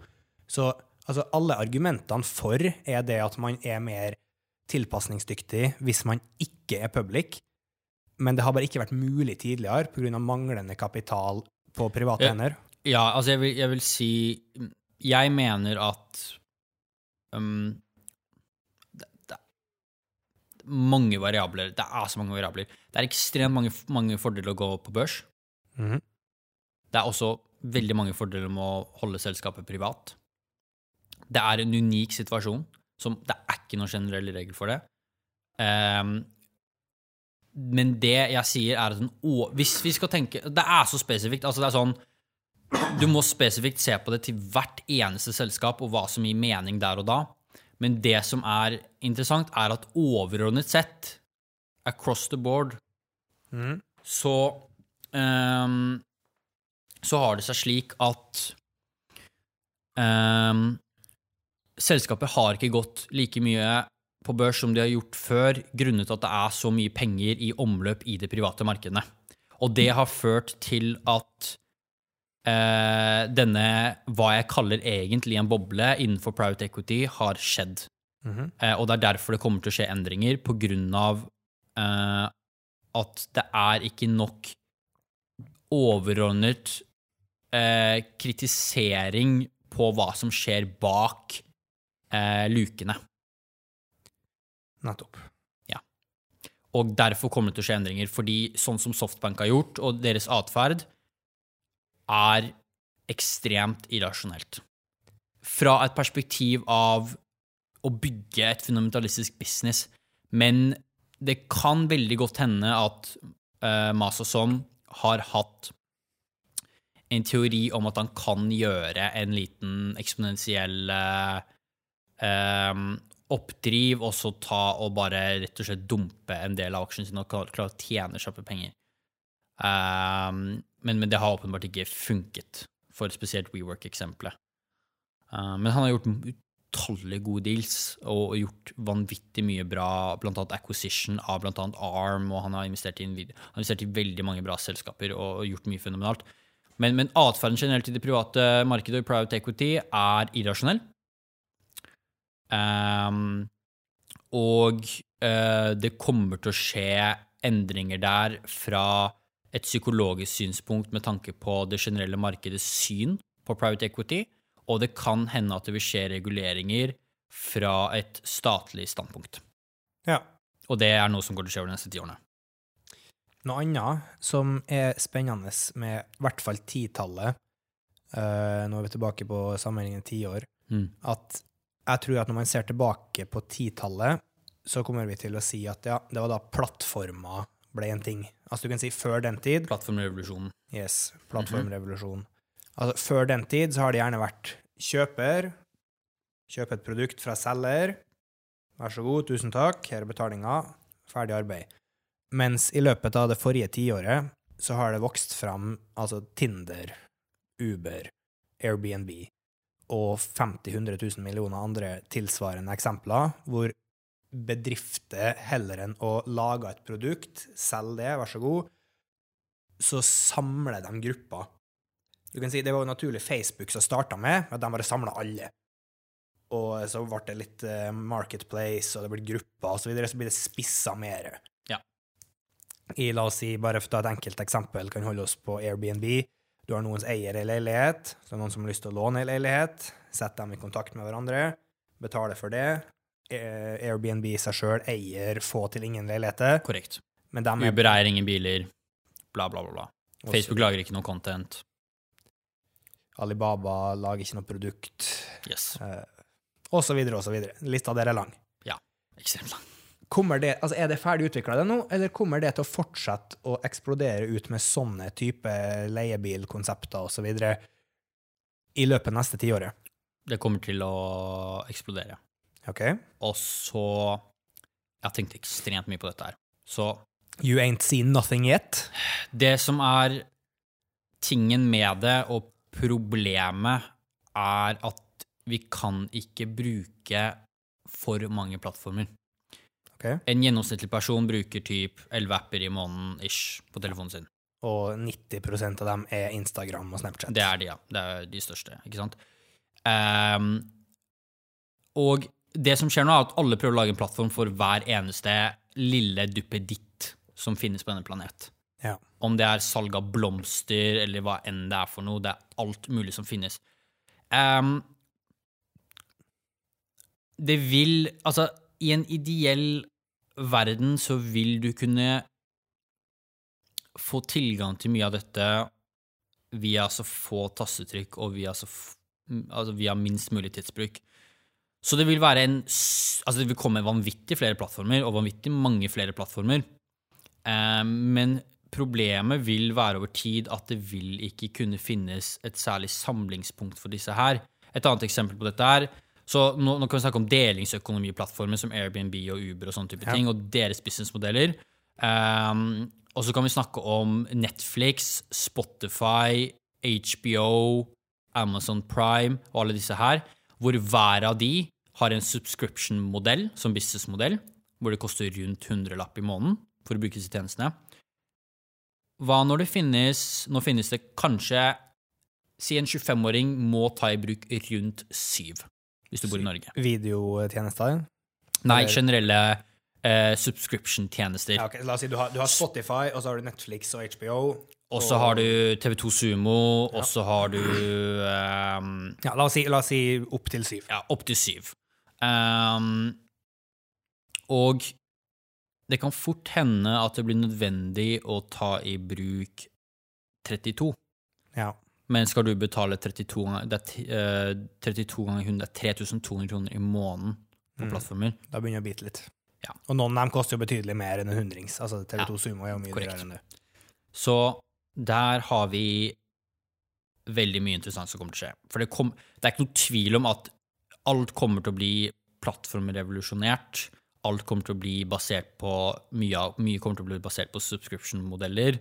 Så altså, alle argumentene for er det at man er mer tilpasningsdyktig hvis man ikke er public, men det har bare ikke vært mulig tidligere pga. manglende kapital på private hender. Ja, altså jeg vil, jeg vil si Jeg mener at um, det, det, mange variabler. Det er så mange variabler. Det er ekstremt mange, mange fordeler å gå på børs. Mm -hmm. Det er også veldig mange fordeler med å holde selskapet privat. Det er en unik situasjon. Som, det er ikke noen generell regel for det. Um, men det jeg sier, er at en, hvis vi skal tenke Det er så spesifikt. altså det er sånn du må spesifikt se på det til hvert eneste selskap og hva som gir mening der og da. Men det som er interessant, er at overordnet sett, across the board, mm. så um, Så har det seg slik at um, selskapet har ikke gått like mye på børs som de har gjort før, grunnet at det er så mye penger i omløp i de private markedene. Og det har ført til at eh, denne, hva jeg kaller egentlig en boble innenfor private equity, har skjedd. Mm -hmm. eh, og det er derfor det kommer til å skje endringer, på grunn av eh, at det er ikke nok overordnet eh, kritisering på hva som skjer bak eh, lukene. Nettopp. Ja. Og derfor kommer det til å skje endringer, fordi sånn som Softbank har gjort, og deres atferd, er ekstremt irrasjonelt. Fra et perspektiv av å bygge et fundamentalistisk business. Men det kan veldig godt hende at uh, Masason har hatt en teori om at han kan gjøre en liten eksponentiell uh, oppdriv, og så ta og bare rett og slett dumpe en del av aksjene sine og klare å tjene kjappe penger. Um, men, men, det har åpenbart ikke funket, for spesielt WeWork-eksempelet. Uh, men han har gjort utallige gode deals og, gjort vanvittig mye bra, blant annet acquisition av blant annet ARM, og han har investert i, han har investert i veldig mange bra selskaper og, gjort mye fenomenalt. Men, men atferden generelt i det private markedet og private equity er irrasjonell. Um, og uh, det kommer til å skje endringer der fra et psykologisk synspunkt med tanke på det generelle markedets syn på private equity, og det kan hende at det vil skje reguleringer fra et statlig standpunkt. Ja. Og det er noe som går til å skje over de neste ti årene. Noe annet som er spennende med i hvert fall titallet, uh, nå er vi tilbake på sammenligningen tiår, mm. at jeg tror at når man ser tilbake på titallet, så kommer vi til å si at ja, det var da plattforma ble en ting. Altså du kan si før den tid Plattformrevolusjonen. Yes, plattformrevolusjon. Altså før den tid så har det gjerne vært kjøper, kjøpe et produkt fra selger, vær så god, tusen takk, her er betalinga, ferdig arbeid. Mens i løpet av det forrige tiåret så har det vokst fram altså Tinder, Uber, Airbnb og 50 000-100 000 millioner andre tilsvarende eksempler, hvor bedrifter, heller enn å lage et produkt, selge det, vær så god, så samler de grupper. Du kan si Det var jo naturlig Facebook som starta med, at de bare samla alle. Og så ble det litt eh, Marketplace, og det ble grupper, og så videre, så blir det spissa mer. Ja. I, la oss si, bare for å ta et enkelt eksempel, kan holde oss på Airbnb. Du har noens eier ei leilighet, så er det noen som har lyst til å låne ei leilighet. Sett dem i kontakt med hverandre, betaler for det. Eh, Airbnb i seg sjøl eier få til ingen leiligheter, Korrekt. men er Uber eier ingen biler, bla, bla. bla. også- Facebook lager ikke noe content. Alibaba lager ikke noe produkt, Yes. eh, og så videre og så videre. Lista der er lang. Ja, Ekstremt lang. Kommer det, altså er det ferdig utvikla nå, eller kommer det til å fortsette å eksplodere ut med sånne type leiebilkonsepter osv. i løpet av neste tiåret? Det kommer til å eksplodere. OK? Og så Jeg har tenkt ekstremt mye på dette her. Så You ain't seen nothing yet? det som er tingen med det, og problemet, er at vi kan ikke bruke for mange plattformer. Ok. En gjennomsnittlig person bruker typ 11 apper i måneden ish på telefonen sin. Og 90% av dem er Instagram og Snapchat. Det er de, ja. Det er de største, ikke sant? Um, og det som skjer nå, er at alle prøver å lage en plattform for hver eneste lille duppeditt som finnes på denne planet. Ja. Om det er salg av blomster, eller hva enn det er for noe. Det er alt mulig som finnes. Um, det vil Altså, i en ideell verden så vil du kunne få tilgang til mye av dette via så få tastetrykk og via, så altså via minst mulig tidsbruk. Så det vil en Altså, det vil komme vanvittig flere plattformer, og vanvittig mange flere plattformer. Eh, men problemet vil være over tid at det vil ikke kunne finnes et særlig samlingspunkt for disse her. Et annet eksempel på dette er så nå, nå kan vi snakke om delingsøkonomiplattformer som Airbnb og Uber og sånne type Ja. ting, og deres businessmodeller. Um, og så kan vi snakke om Netflix, Spotify, HBO, Amazon Prime og alle disse her, hvor hver av de har en subscription-modell som businessmodell, hvor det koster rundt 100 lapp i måneden for å bruke disse tjenestene. Hva når det finnes Nå finnes det kanskje Si en 25-åring må ta i bruk rundt syv, hvis du bor i Norge. Videotjenester? Nei, generelle eh, subscription-tjenester. Ja, okay. La oss si du har, du har Spotify, og så har du Netflix og HBO. Og så har du TV2 Sumo, og så har du um, Ja, la oss si, la oss si opp til syv. ja, opptil syv. Um, og det kan fort hende at det blir nødvendig å ta i bruk 32. Ja. Men skal du betale 32 ganger, er, ti- eh, 32 ganger 100, det er 3200 kroner i måneden på Mm. plattformer. Da begynner det å bite litt. Ja. Og noen av dem koster jo betydelig mer enn en hundrings. Altså TV2 Sumo er jo mye korrekt. dyrere enn det. Så der har vi veldig mye interessant som kommer til å skje. For det, kom, det er ikke noe tvil om at alt kommer til å bli plattformrevolusjonert. Alt kommer til å bli basert på Mye, mye kommer til å bli basert på subscription-modeller.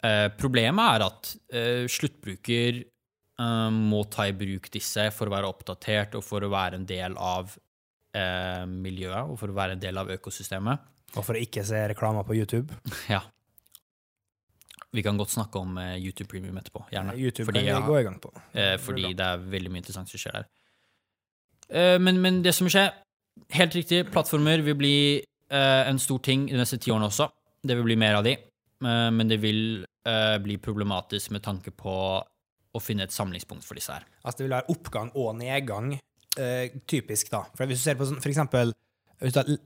Eh, problemet er at eh, sluttbruker eh, må ta i bruk disse for å være oppdatert og for å være en del av miljøet og for å være en del av økosystemet. Og for å ikke se reklamer på YouTube. Ja. Vi kan godt snakke om YouTube Premium etterpå, gjerne. YouTube Fordi, kan vi gå i gang på. fordi det er veldig mye interessant som skjer der. Men, men det som skjer, helt riktig, plattformer vil bli en stor ting de neste ti årene også. Det vil bli mer av de, men det vil eh, bli problematisk med tanke på å finne et samlingspunkt for disse her. Altså det vil være oppgang og nedgang, uh, typisk da. For hvis du ser på sånn, for eksempel,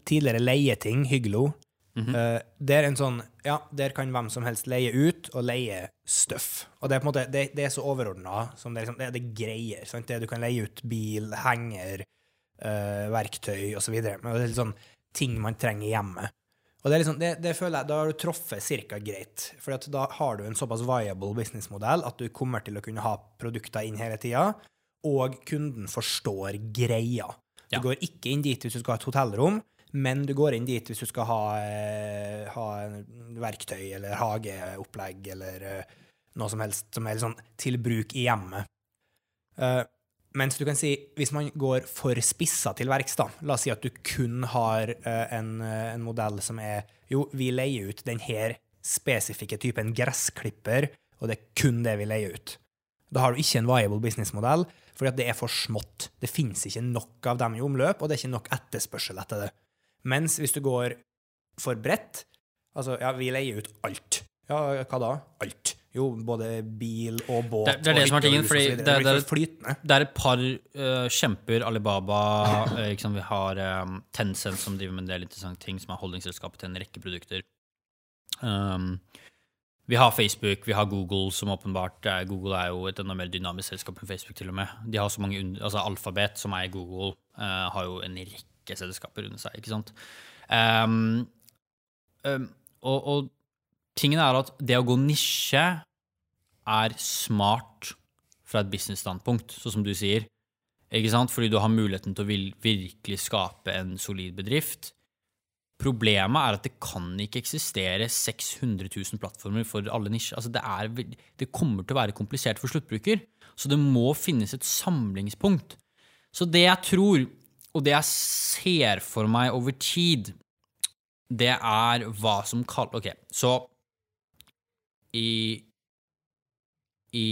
tidligere leieting, Hyglo, Mhm. eh, det er en sånn, ja, der kan hvem som helst leie ut og leie støff. Og det er på en måte, det, det er så overordnet som det er, liksom, det er det greier, sant? Det, du kan leie ut bil, henger, uh, verktøy og så videre. Men det er litt sånn ting man trenger i hjemmet. Og det, liksom, det, det føler jeg, da har du truffet cirka greit. For da har du en såpass viable businessmodell at du kommer til å kunne ha produkter inn hele tida, og kunden forstår greia. Du Ja. går ikke inn dit hvis du skal ha et hotellrom, men du går inn dit hvis du skal ha, eh, ha verktøy eller hageopplegg eller eh, noe som helst som er sånn til bruk i hjemmet. Mens du kan si, hvis man går for spissa til verks, da, la oss si at du kun har eh, en, eh, en modell som er Jo, vi leier ut denne spesifikke typen gressklipper, og det er kun det vi leier ut. Da har du ikke en viable businessmodell, fordi det er for smått. Det finnes ikke nok av dem i omløp, og det er ikke nok etterspørsel etter det. Mens hvis du går for bredt, altså ja, vi leier ut alt. Ja, hva da? Alt. Jo, både bil og båt Det- det er det som er tingen, fordi det- det det-. Det er et par uh, kjemper, Alibaba, ikke vi har um, Tencent som driver med en del interessante ting, som er holdningsselskapet til en rekke produkter. Um, vi har Facebook, vi har Google, som åpenbart er, Google er jo et enda mer dynamisk selskap enn Facebook, til og med. De har så mange, altså Alphabet, som er Google, uh, har jo en rekke selskaper under seg, ikke sant? Um, um, og, og tingen er at det å gå nisje er smart fra et business-standpunkt, sånn som du sier. Ikke sant? Fordi du har muligheten til å virkelig skape en solid bedrift. Problemet er at det kan ikke eksistere 600 000 plattformer for alle nisjer. Altså det, er, det kommer til å være komplisert for sluttbruker, så det må finnes et samlingspunkt. Så det jeg tror, og det jeg ser for meg over tid, det er hva som kalles Ok, så i i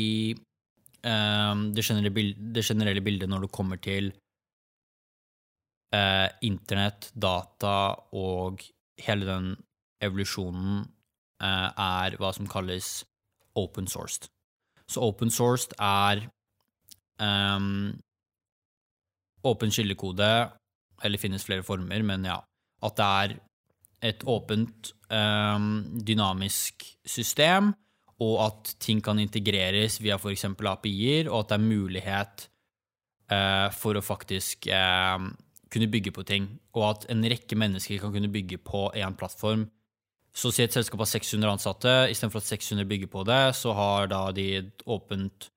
um, det, generelle bildet, det generelle bildet når det kommer til uh, internett, data og hele den evolusjonen, uh, er hva som kalles open sourced. Så open sourced er um, åpen kildekode, eller finnes flere former, men ja, at det er et åpent, ehm, dynamisk system, og at ting kan integreres via f.eks. API-er, og at det er mulighet eh, for å faktisk eh, kunne bygge på ting, og at en rekke mennesker kan kunne bygge på én plattform. Så si et selskap har 600 ansatte, istedenfor at 600 bygger på det, så har da de et åpent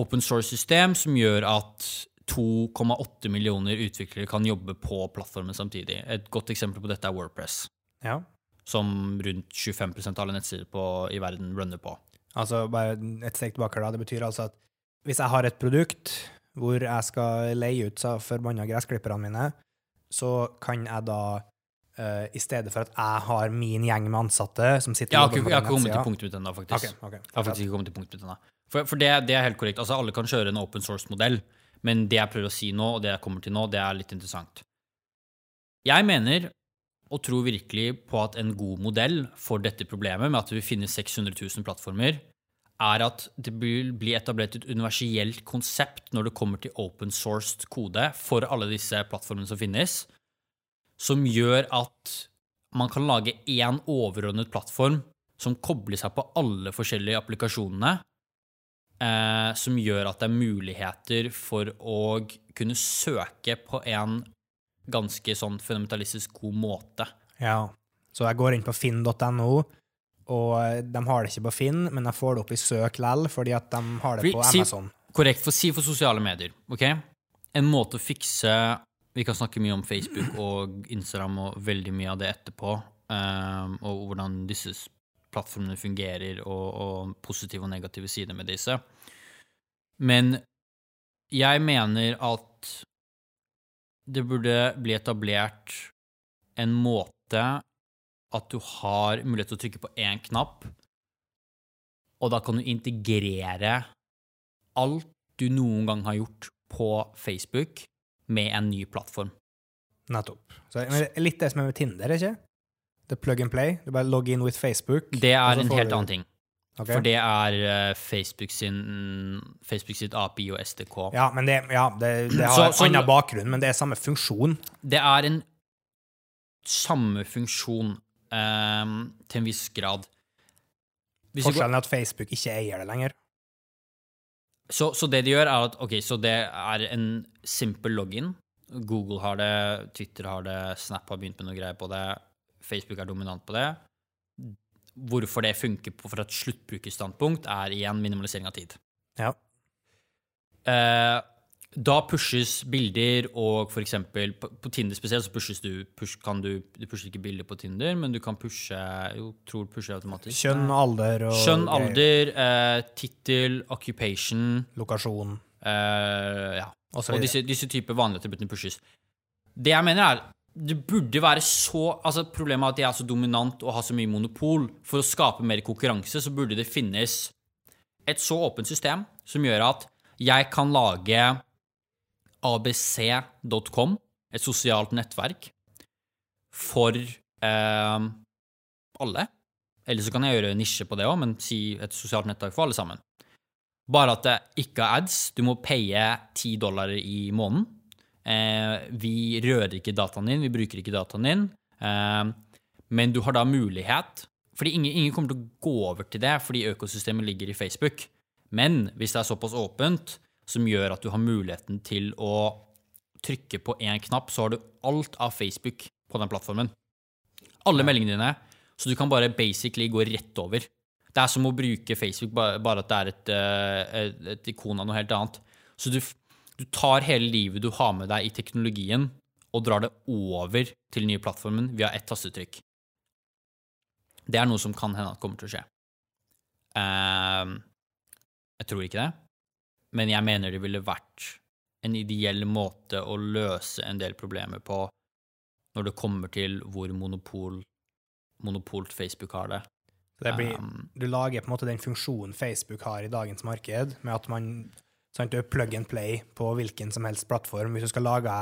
open source-system som gjør at 2,8 millioner utviklere kan jobbe på plattformen samtidig. Et godt eksempel på dette er Wordpress Ja. som rundt 25% av alle nettsider på, i verden runner på. Altså, bare et steg tilbake da. Det betyr altså at hvis jeg har et produkt hvor jeg skal leie ut forbanna gressklipperne mine, så kan jeg da, uh, i stedet for at jeg har min gjeng med ansatte som sitter ja, jeg har ikke kommet til punktet mitt ennå, faktisk. Okay, okay. Jeg har faktisk ikke kommet til punktet mitt ennå. For, for det, det er helt korrekt. Altså, alle kan kjøre en open source-modell, men det jeg prøver å si nå, og det jeg kommer til nå, det er litt interessant. Jeg mener og tror virkelig på at en god modell for dette problemet med at det vil finnes 600 000 plattformer, er at det blir bli etablert et universelt konsept når det kommer til open sourced kode for alle disse plattformene som finnes, som gjør at man kan lage én overordnet plattform som kobler seg på alle forskjellige applikasjonene, eh, som gjør at det er muligheter for å kunne søke på en ganske sånn fundamentalistisk god måte. Ja. Så jeg går inn på finn.no, og eh, de har det ikke på Finn, men jeg får det opp i søk lell, fordi at de har det Fordi- på si- Amazon. Korrekt. For si for sosiale medier, ok? En måte å fikse Vi kan snakke mye om Facebook og Instagram og veldig mye av det etterpå, um, og hvordan disse plattformene fungerer, og, og positive og negative sider med disse. Men jeg mener at det burde bli etablert en måte at du har mulighet til å trykke på én knapp, og da kan du integrere alt du noen gang har gjort på Facebook med en ny plattform. Nettopp. Så, litt det som er med Tinder, ikke? Det er plug and play. Du bare logger inn with Facebook. Det er en helt du- annen ting. Okay. For det er eh, Facebook, sin, Facebook sitt API og SDK. Ja, men det, ja, det, det har Så- en annen bakgrunn, men det er samme funksjon. Det er en samme funksjon um, til en viss grad. Hvis Forskjellen er at Facebook ikke eier det lenger. Så, så det de gjør, er at ok, så det er en simpel login. Google har det, Twitter har det, Snap har begynt med noe greier på det, Facebook er dominant på det. Hvorfor det funker på fra et sluttbrukerstandpunkt, er igjen minimalisering av tid. Ja. Eh, da pushes bilder, og for eksempel på, på Tinder spesielt, så pushes du, push, kan du Du pusher ikke bilder på Tinder, men du kan pushe Jo, tror du pusher automatisk. Kjønn, alder og Kjønn, alder, eh, tittel, occupation, lokasjon. Eh, ja. Og Og disse, disse typer vanlige attributtene pushes. Det jeg mener er, det burde være så altså Problemet er at de er så dominant og har så mye monopol. For å skape mer konkurranse så burde det finnes et så åpent system som gjør at jeg kan lage abc.com, et sosialt nettverk, for eh, alle. Eller så kan jeg gjøre nisje på det òg, men si et sosialt nettverk for alle sammen. Bare at det ikke er ads. Du må paye 10 dollar i måneden. Eh, vi rører ikke dataen din, vi bruker ikke dataen din. Eh, men du har da mulighet Fordi ingen, ingen kommer til å gå over til det fordi økosystemet ligger i Facebook. Men hvis det er såpass åpent, som gjør at du har muligheten til å trykke på én knapp, så har du alt av Facebook på den plattformen. Alle meldingene dine. Så du kan bare basically gå rett over. Det er som å bruke Facebook, bare at det er et, eh, et, et ikon av noe helt annet. Så du, du tar hele livet du har med deg i teknologien, og drar det over til den nye plattformen via ett tastetrykk. Det er noe som kan hende at kommer til å skje. Uh, jeg tror ikke det, men jeg mener det ville vært en ideell måte å løse en del problemer på når det kommer til hvor monopol, monopolt Facebook har det. Det blir, Um, du lager på en måte den funksjonen Facebook har i dagens marked, med at man sant, du er plug and play på hvilken som helst plattform. Hvis du skal lage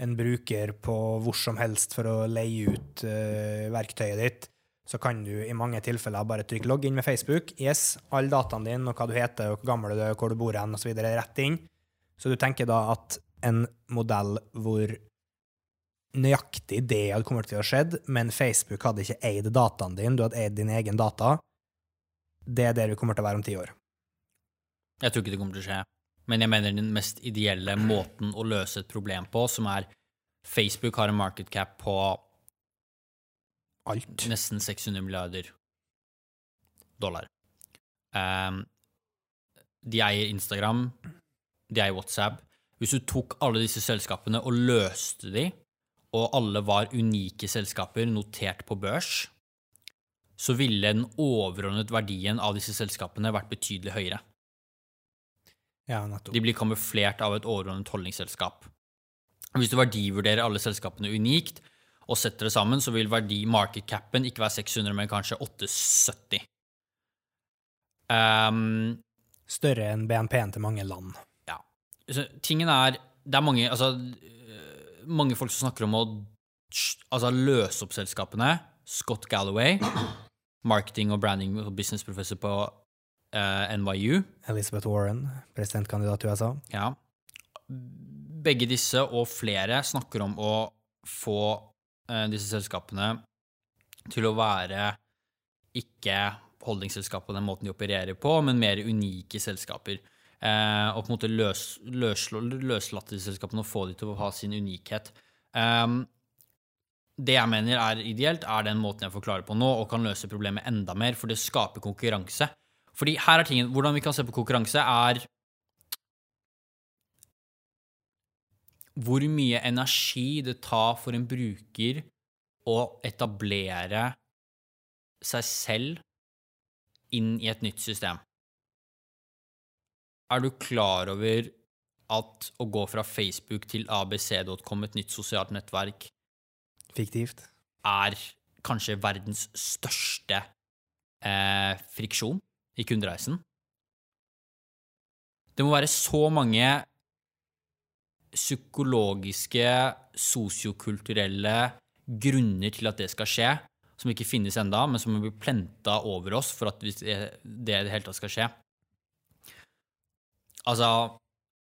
en bruker på hvor som helst for å leie ut uh, verktøyet ditt, så kan du i mange tilfeller bare trykke logg inn med Facebook. Yes, alle dataene dine og hva du heter, og hvor gammel du er, hvor du bor hen, osv. rett inn. Så du tenker da at en modell hvor nøyaktig det hadde kommet til å skjedd, men Facebook hadde ikke eid dataen din, du hadde eid din egen data, det er der vi kommer til å være om ti år. Jeg tror ikke det kommer til å skje. Men jeg mener den mest ideelle måten å løse et problem på, som er Facebook har en market cap på Alt. nesten 600 milliarder dollar. Um, de eier Instagram, de eier WhatsApp. Hvis du tok alle disse selskapene og løste de, og alle var unike selskaper notert på børs, så ville den overordnet verdien av disse selskapene vært betydelig høyere. Ja, nettopp. De blir kamuflert av et overordnet holdningsselskap. Hvis du verdivurderer alle selskapene unikt og setter det sammen, så vil verdi market capen ikke være 600, men kanskje 870. Um, Større enn BNP-en til mange land. ja. Så tingen er Det er mange Altså, øh, mange folk som snakker om å altså, løse opp selskapene. Scott Galloway, marketing og branding og businessprofessor på eh, NYU. Elizabeth Warren, presidentkandidat i USA. Ja. Begge disse og flere snakker om å få uh, disse selskapene til å være ikke holdningsselskap på den måten de opererer på, men mer unike selskaper. Uh, og på en måte løs, løs, løslatte disse selskapene og få dem til å ha sin unikhet. Um, det jeg mener er ideelt, er den måten jeg forklarer på nå, og kan løse problemet enda mer, for det skaper konkurranse. Fordi her er tingen, Hvordan vi kan se på konkurranse, er hvor mye energi det tar for en bruker å etablere seg selv inn i et nytt system. Er du klar over at å gå fra Facebook til abc.com, et nytt sosialt nettverk, Fiktivt. er kanskje verdens største eh, friksjon i kundereisen? Det må være så mange psykologiske, sosiokulturelle grunner til at det skal skje, som ikke finnes enda, men som blir plenta over oss for at det i det hele tatt skal skje. Altså,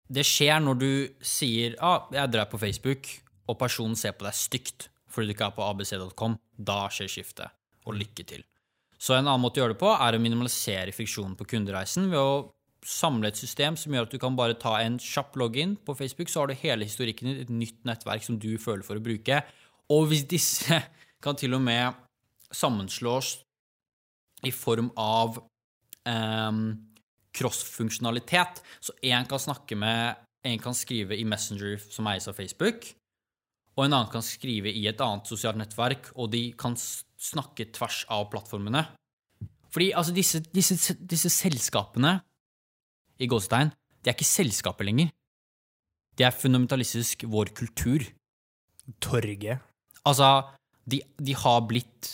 det skjer når du sier ah, 'jeg drar på Facebook', og personen ser på deg stygt fordi du ikke er på abc.com. Da skjer skiftet. Og lykke til. Så en annen måte å gjøre det på er å minimalisere friksjonen på kundereisen ved å samle et system som gjør at du kan bare ta en kjapp login på Facebook, så har du hele historikken i et nytt nettverk som du føler for å bruke. Og hvis disse kan til og med sammenslås i form av ehm, cross-funksjonalitet, så én kan snakke med En kan skrive i Messenger som eies av Facebook, og en annen kan skrive i et annet sosialt nettverk, og de kan snakke tvers av plattformene. Fordi altså, disse, disse, disse selskapene i gåsetegn, de er ikke selskapet lenger. De er fundamentalistisk vår kultur. Torget. Altså, de, de har blitt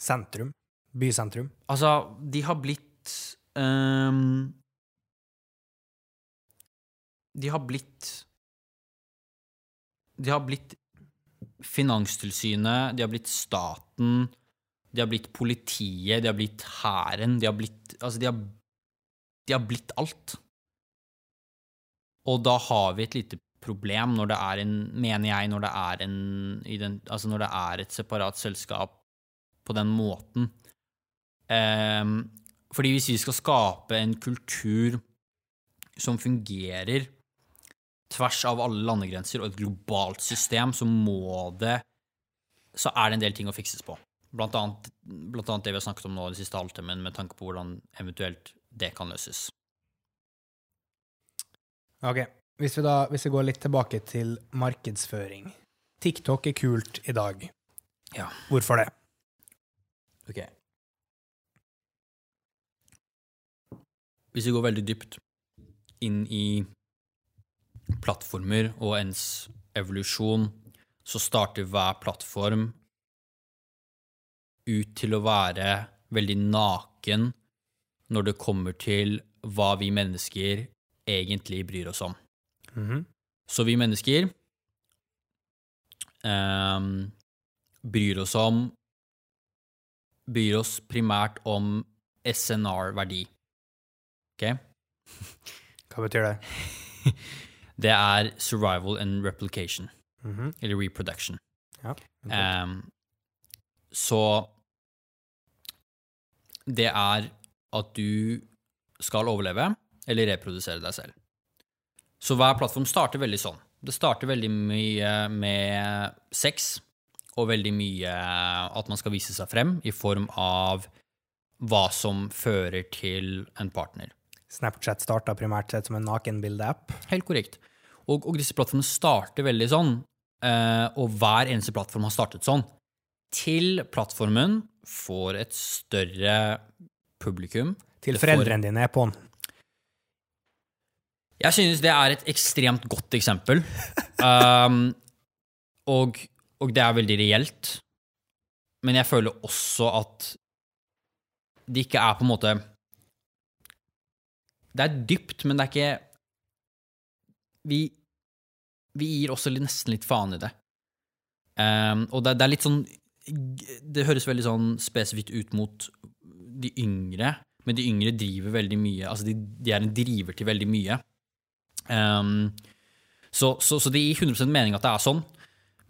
Sentrum. Bysentrum. Altså, de har blitt um, De har blitt De har blitt Finanstilsynet, de har blitt staten, de har blitt politiet, de har blitt hæren, de har blitt Altså, de har, de har blitt alt. Og da har vi et lite problem når det er en Mener jeg, når det er en Altså når det er et separat selskap på den måten. Ehm, fordi hvis vi skal skape en kultur som fungerer tvers av alle landegrenser og et globalt system, så må det Så er det en del ting å fikses på. Blant annet, blant annet det vi har snakket om nå den siste halvtimen, med tanke på hvordan eventuelt det kan løses. Ok, hvis vi da hvis vi går litt tilbake til markedsføring. TikTok er kult i dag. Ja. Hvorfor det? Ok. Hvis vi går veldig dypt inn i plattformer og ens evolusjon, så starter hver plattform ut til å være veldig naken når det kommer til hva vi mennesker egentlig bryr oss om. Mhm. Så vi mennesker ehm, bryr oss om Bryr oss primært om SNR-verdi. Ok? Hva betyr det? Det er survival and replication, Mhm. eller reproduction. Ja. um, så det er at du skal overleve eller reprodusere deg selv. Så hver plattform starter veldig sånn. Det starter veldig mye med sex, og veldig mye at man skal vise seg frem i form av hva som fører til en partner. Snapchat starta primært sett som en nakenbildeapp. Helt korrekt. Og, og disse plattformene starter veldig sånn, eh, og hver eneste plattform har startet sånn, til plattformen får et større publikum. Til foreldrene dine er på'n. Jeg synes det er et ekstremt godt eksempel. Um, og, og det er veldig reelt. Men jeg føler også at det ikke er på en måte Det er dypt, men det er ikke Vi, vi gir også nesten litt faen i det. Um, og det, det er litt sånn Det høres veldig sånn spesifikt ut mot de yngre, men de yngre driver veldig mye. Altså, de, de er en driver til veldig mye. Um, så, så, så det gir 100% mening at det er sånn.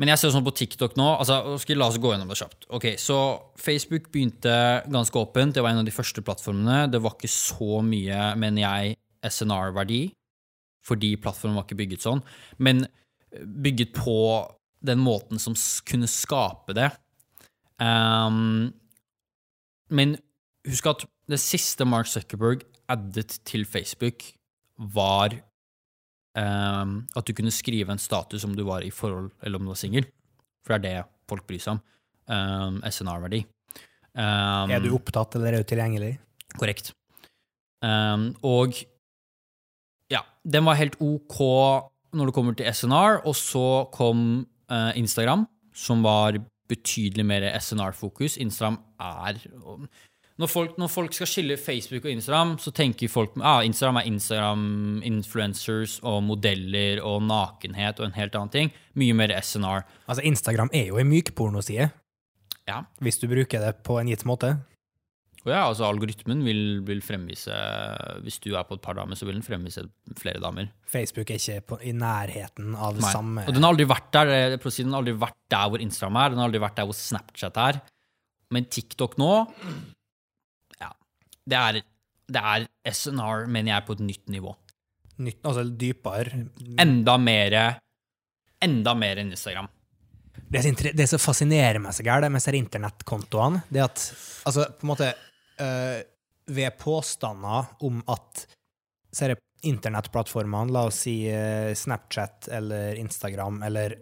Men jeg ser sånn på TikTok nå altså, skal, La oss gå gjennom det kjapt. Ok, Så Facebook begynte ganske åpent. Det var en av de første plattformene. Det var ikke så mye, mener jeg, SNR-verdi, fordi plattformen var ikke bygget sånn. Men bygget på den måten som kunne skape det. Um, men husk at det siste Mark Zuckerberg addet til Facebook, var um, at du kunne skrive en status om du var i forhold eller om du var singel. For det er det folk bryr seg om. Um, SNR-verdi. Um, Er du opptatt, eller er du tilgjengelig? Korrekt. Og ja, den var helt OK når det kommer til SNR, og så kom eh, Instagram, som var betydelig mer SNR-fokus. Instagram er når folk, når folk skal skille Facebook og Instagram, så tenker folk ah, Instagram er Instagram-influencers og modeller og nakenhet og en helt annen ting. Mye mer SNR. Altså, Instagram er jo en mykpornoside, Ja. hvis du bruker det på en gitt måte. Ja, altså Algoritmen vil, vil fremvise Hvis du er på et par damer, så vil den fremvise flere damer. Facebook er ikke på, i nærheten av det Nei. samme. Og den har aldri vært der eh, den har aldri vært der hvor Instagram er, den har aldri vært der hvor Snapchat er. Men TikTok nå Ja. Det er, det er SNR, mener jeg, på et nytt nivå. Nytt, altså dypere. Enda mer Enda mer enn Instagram. Det som, fascinerer meg så gærent med disse internettkontoene, det at altså, på en måte øh, Ved påstander om at internettplattformene, la oss si uh, Snapchat eller Instagram, eller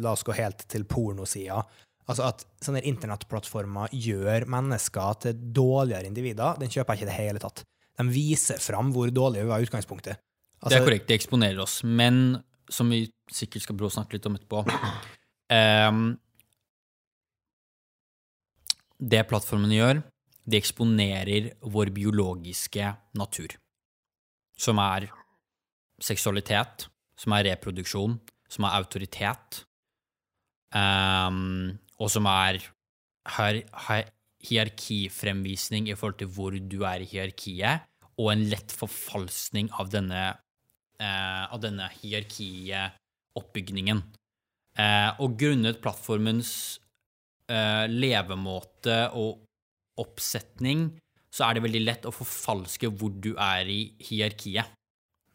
la oss gå helt til pornosida Altså at sånne internettplattformer gjør mennesker til dårligere individer, den kjøper jeg ikke i det hele tatt. de viser fram hvor dårlige vi var i utgangspunktet. det Altså, er korrekt, det eksponerer oss. Men som vi sikkert skal prøve snakke litt om etterpå um, Det plattformene gjør, de eksponerer vår biologiske natur. Som er seksualitet, som er reproduksjon, som er autoritet, um, og som er her, her, hierarkifremvisning i forhold til hvor du er i hierarkiet, og en lett forfalskning av denne, uh, av denne hierarkieoppbygningen. Uh, og grunnet plattformens uh, levemåte og oppsetning, så er det veldig lett å forfalske hvor du er i hierarkiet.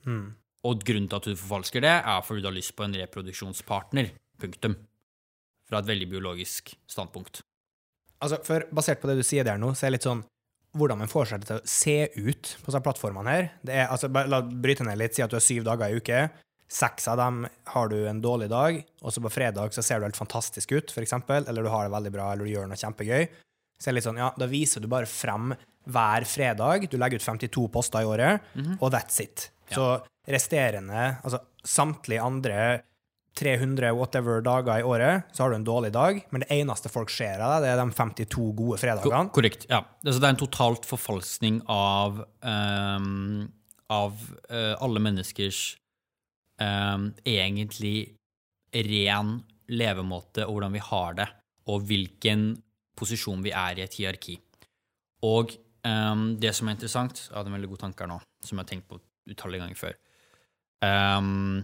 mm. Og grunnen til at du forfalsker det, er fordi du har lyst på en reproduksjonspartner. Punktum. Fra et veldig biologisk standpunkt. Altså, for Basert på det du sier der nå, så er det litt sånn hvordan man får seg til å se ut på disse plattformene her. Det er, altså, La bryte ned litt, si at du har syv dager i uke. Seks av dem har du en dårlig dag, og så på fredag så ser du helt fantastisk ut, eksempel, eller du har det veldig bra, eller du gjør noe kjempegøy. Så er det litt sånn, ja, Da viser du bare frem hver fredag. Du legger ut 52 poster i året, og that's it. Så resterende, altså samtlige andre 300 whatever dager i året, så har du en dårlig dag, men det eneste folk ser av deg, det er de 52 gode Ko fredagene. korrekt. ja. Altså, det er en totalt forfalskning av, um, av uh, alle menneskers um, egentlig ren levemåte og hvordan vi har det, og hvilken posisjon vi er i et hierarki. Og um, det som er interessant Jeg hadde en veldig god tanke her nå, som jeg har tenkt på utallige ganger før. Um,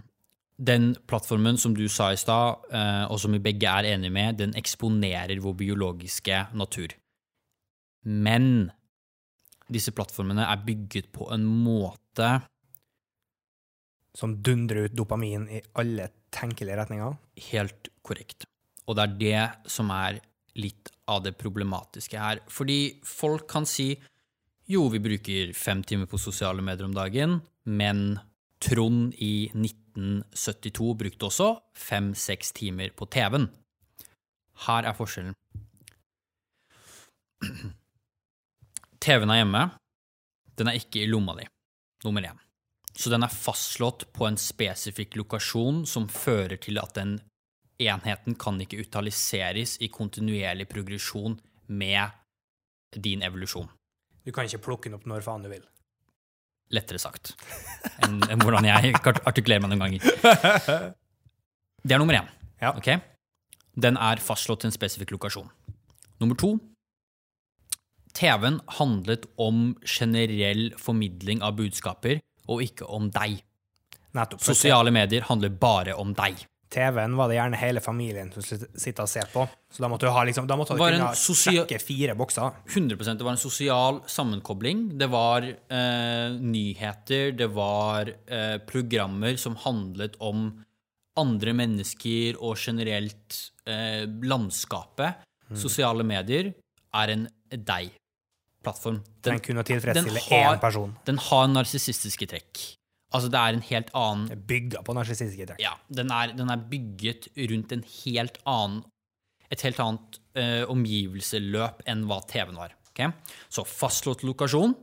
den plattformen som du sa i stad, uh, og som vi begge er enige med, den eksponerer vår biologiske natur. Men disse plattformene er bygget på en måte Som dundrer ut dopamin i alle tenkelige retninger. helt korrekt. Og det er det som er litt av det problematiske her. Fordi folk kan si jo, vi bruker fem timer på sosiale medier om dagen, men Trond i 1972 brukte også fem-seks timer på TV-en. Her er forskjellen. TV-en er hjemme. Den er ikke i lomma di, nummer én. Så den er fastslått på en spesifikk lokasjon som fører til at den enheten kan ikke utaliseres i kontinuerlig progresjon med din evolusjon. Du kan ikke plukke den opp når faen du vil. Lettere sagt enn enn hvordan jeg artikulerer meg noen ganger. Det er nummer én. Ja. Okay? Den er fastslått til en spesifikk lokasjon. Nummer to TV-en handlet om generell formidling av budskaper, og ikke om deg. Nettopp. Sosiale medier handler bare om deg. TV-en var det gjerne hele familien som skulle sitte og se på. Så da måtte du ha liksom, da måtte du kunne sjekke fire bokser. 100 Det var en sosial sammenkobling. Det var eh, nyheter, det var eh, programmer som handlet om andre mennesker og generelt eh, landskapet. Sosiale medier er en deg-plattform. Den kunne tilfredsstille den har- én person. Den har narsissistiske trekk. Altså, det er en helt annen Bygga på narsissistiske trekk. Ja, den er, den er bygget rundt en helt annen, et helt annet uh, omgivelseløp enn hva TV-en var. Okay? Så fastslått lokasjon,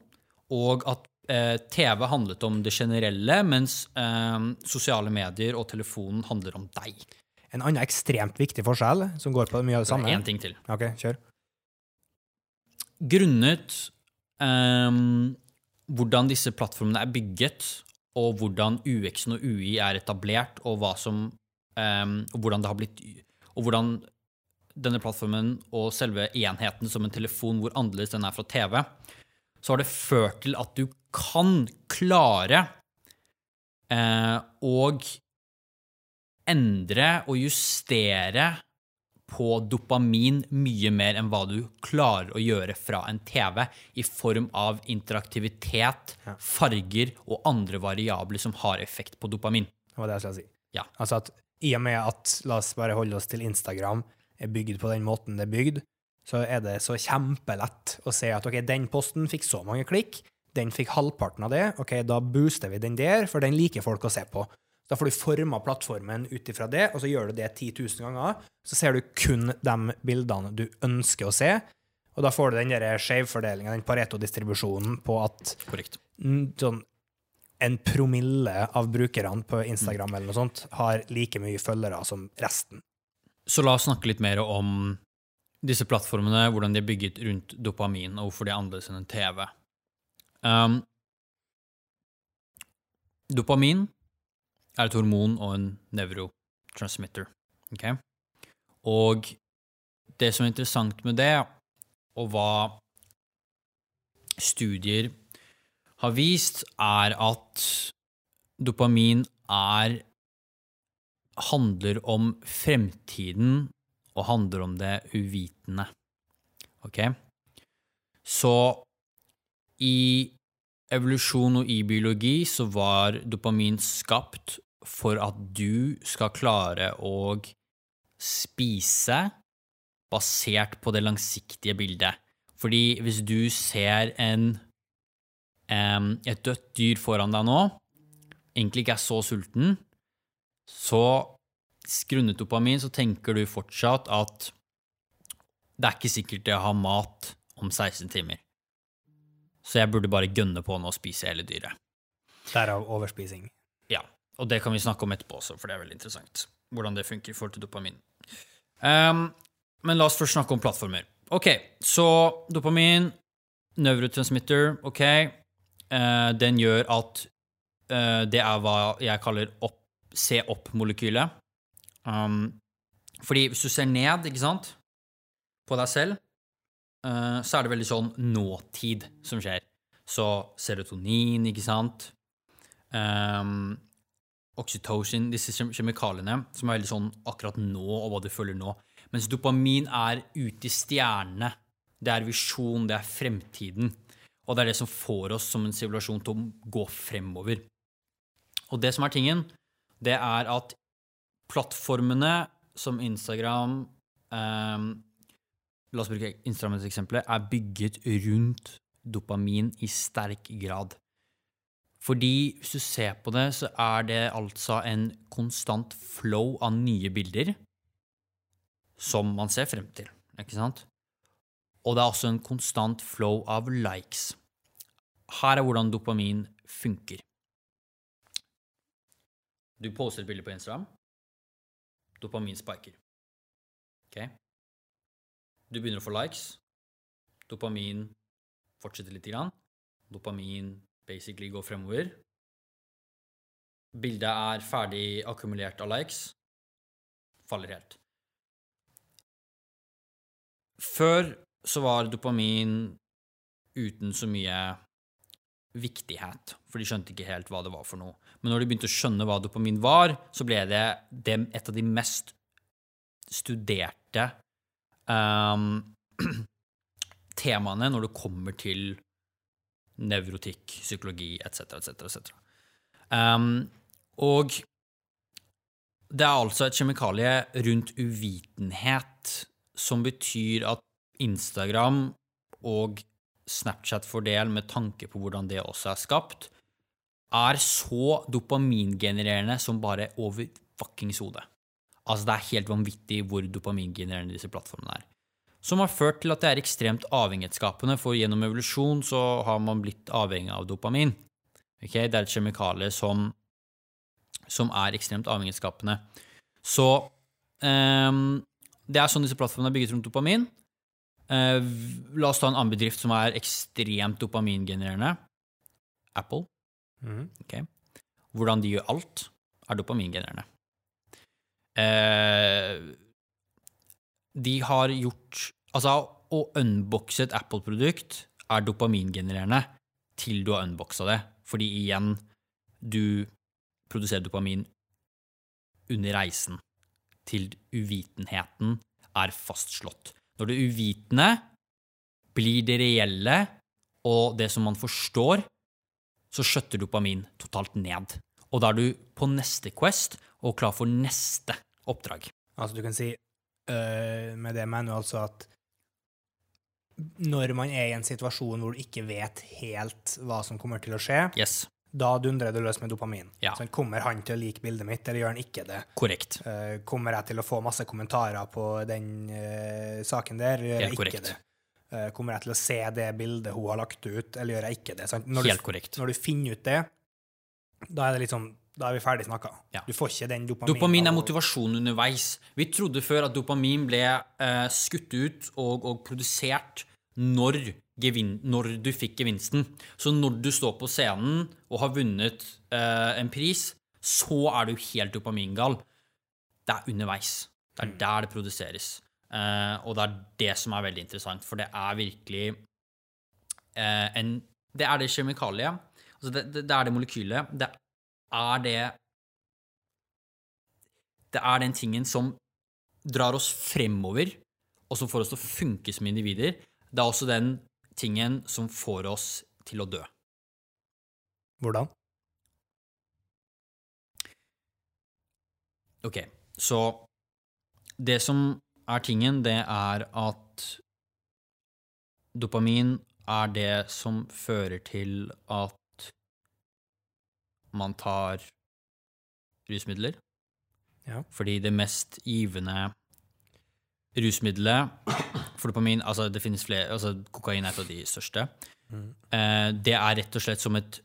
og at uh, TV handlet om det generelle, mens uh, sosiale medier og telefonen handler om deg. En annen ekstremt viktig forskjell, som går på mye av det samme Én ting til. Ok, kjør. Grunnet um, hvordan disse plattformene er bygget, og hvordan UX-en og UI er etablert, og, som, um, og hvordan det har blitt Og hvordan denne plattformen og selve enheten som en telefon, hvor annerledes den er fra TV, så har det ført til at du kan klare eh, å endre og justere på dopamin mye mer enn hva du klarer å gjøre fra en TV, i form av interaktivitet, farger og andre variabler som har effekt på dopamin. Det var det jeg skulle si. Ja. Altså at i og med at, la oss bare holde oss til Instagram, er bygd på den måten det er bygd, så er det så kjempelett å se at ok, den posten fikk så mange klikk, den fikk halvparten av det, ok, da booster vi den der, for den liker folk å se på. Da får du forma plattformen ut ifra det, og så gjør du det 10 000 ganger. Så ser du kun de bildene du ønsker å se, og da får du den skjevfordelinga, den Pareto-distribusjonen på at Korrekt. sånn en promille av brukerne på Instagram eller noe sånt har like mye følgere som resten. Så la oss snakke litt mer om disse plattformene, hvordan de er bygget rundt dopamin, og hvorfor de er annerledes enn en TV. Um, dopamin er et hormon og en nevrotransmitter. Okay? Og det som er interessant med det, og hva studier har vist, er at dopamin er handler om fremtiden og handler om det uvitende. Ok? Så i evolusjon og i biologi så var dopamin skapt for at du skal klare å spise basert på det langsiktige bildet. Fordi hvis du ser en, et dødt dyr foran deg nå, egentlig ikke er så sulten, så grunnet dopamin så tenker du fortsatt at det er ikke sikkert jeg har mat om 16 timer. Så jeg burde bare gønne på nå å spise hele dyret. Derav overspising. Ja, og det kan vi snakke om etterpå også, for det er veldig interessant. Hvordan det funker i forhold til dopamin. Um, men la oss først snakke om plattformer. Ok, så dopamin, nevrotransmitter, ok, Uh, den gjør at uh, det er hva jeg kaller opp, se opp-molekylet. Um, fordi hvis du ser ned, ikke sant, på deg selv, uh, så er det veldig sånn nåtid som skjer. Så serotonin, ikke sant, um, oxytocin, disse kjemikaliene som er veldig sånn akkurat nå, og hva du føler nå. Mens dopamin er ute i stjernene. Det er visjon, det er fremtiden. Og det er det som får oss som en sivilisasjon til å gå fremover. Og det som er tingen, det er at plattformene som Instagram eh, La oss bruke Instagram som eksempel, er bygget rundt dopamin i sterk grad. Fordi hvis du ser på det, så er det altså en konstant flow av nye bilder som man ser frem til, ikke sant? Og det er også en konstant flow av likes. Her er hvordan dopamin funker. Du poster et bilde på Instagram. Dopamin spiker. Ok? Du begynner å få likes. Dopamin fortsetter litt. Grann. Dopamin basically går fremover. Bildet er ferdig akkumulert av likes. Faller helt. Før så var dopamin uten så mye viktighet, for de skjønte ikke helt hva det var for noe. Men når de begynte å skjønne hva dopamin var, så ble det, det et av de mest studerte um, temaene når det kommer til nevrotikk, psykologi etc., etc., etc. Um, og det er altså et kjemikalie rundt uvitenhet som betyr at Instagram og Snapchat-fordel med tanke på hvordan det også er skapt, er så dopamingenererende som bare over fuckings hodet. Altså, det er helt vanvittig hvor dopamingenererende disse plattformene er. Som har ført til at det er ekstremt avhengighetsskapende, for gjennom evolusjon så har man blitt avhengig av dopamin. Okay? Det er et kjemikalie som, som er ekstremt avhengighetsskapende. Så um, det er sånn disse plattformene er bygget rundt dopamin. Uh, la oss ta en annen bedrift som er ekstremt dopamingenererende. Apple. Mm. Okay. Hvordan de gjør alt, er dopamingenererende. Uh, de har gjort Altså, å unboxe et Apple-produkt er dopamingenererende til du har unboxa det. Fordi igjen, du produserer dopamin under reisen til uvitenheten er fastslått. Når det uvitende blir det reelle og det som man forstår, så skjøtter dopamin totalt ned. Og da er du på neste quest og klar for neste oppdrag. Altså, du kan si øh, Med det mener altså at når man er i en situasjon hvor du ikke vet helt hva som kommer til å skje, Yes, da dundrer det løs med dopamin. Ja. Sånn, kommer han til å like bildet mitt, eller gjør han ikke det? korrekt. Uh, kommer jeg til å få masse kommentarer på den uh, saken der, eller gjør jeg ikke korrekt. det? Uh, kommer jeg til å se det bildet hun har lagt ut, eller gjør jeg ikke det? Sånn, Når Helt du, korrekt. Når du finner ut det, da er det litt sånn Da er vi ferdig snakka. Ja. Du får ikke den dopaminen. Dopamin er motivasjon underveis. Vi trodde før at dopamin ble eh, skutt ut og, og produsert når, gevin, når du fikk gevinsten. Så når du står på scenen og har vunnet eh, en pris, så er du helt dopamingal. Det er underveis. Det er der det produseres. Eh, og det er det som er veldig interessant, for det er virkelig eh, en Det er det kjemikaliet. Altså det, det, det er det molekylet. Det er det Det er den tingen som drar oss fremover, og som får oss til å funke som individer. Det er også den tingen som får oss til å dø. Hvordan? Ok, så det som er tingen, det er at dopamin er det som fører til at man tar rusmidler. Ja. Fordi det mest givende rusmiddelet for dopamin Altså, det finnes flere altså Kokain er et av de største. Eh, det er rett og slett som et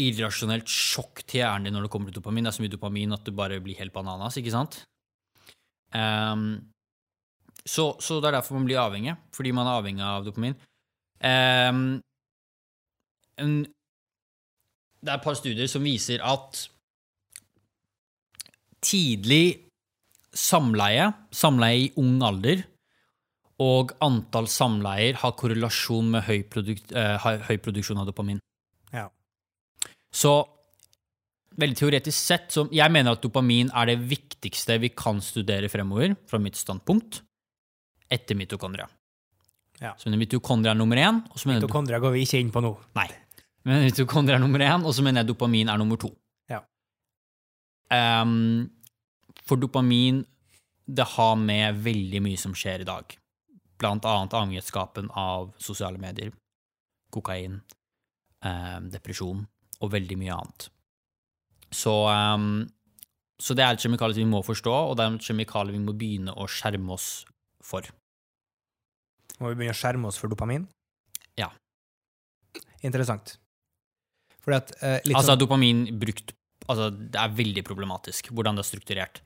irrasjonelt sjokk til hjernen din når det kommer til dopamin. Det er så mye dopamin at du bare blir helt bananas, ikke sant? Um, så, så det er derfor man blir avhengig, fordi man er avhengig av dopamin. Um, en, det er et par studier som viser at tidlig samleie, samleie i ung alder, og antall samleier har korrelasjon med høy, produkt, eh, høy produksjon av dopamin. Ja. Så veldig teoretisk sett, så jeg mener at dopamin er det viktigste vi kan studere fremover, fra mitt standpunkt, etter mitokondria. Ja. Så mitokondria er nummer én, Mitokondria går vi ikke inn på nå. Nei. Men mitokondrier er nummer én, og så mener jeg dopamin er nummer to. Ja. Um, for dopamin, det har med veldig mye som skjer i dag. Blant annet avhengighetsskapen av sosiale medier, kokain, um, depresjon og veldig mye annet. Så, um, så det er et kjemikalie vi må forstå, og det er et kjemikalie vi må begynne å skjerme oss for. Må vi begynne å skjerme oss for dopamin? Ja. Interessant. At eh, Altså sånn dopamin brukt Altså, det er veldig problematisk hvordan det er strukturert.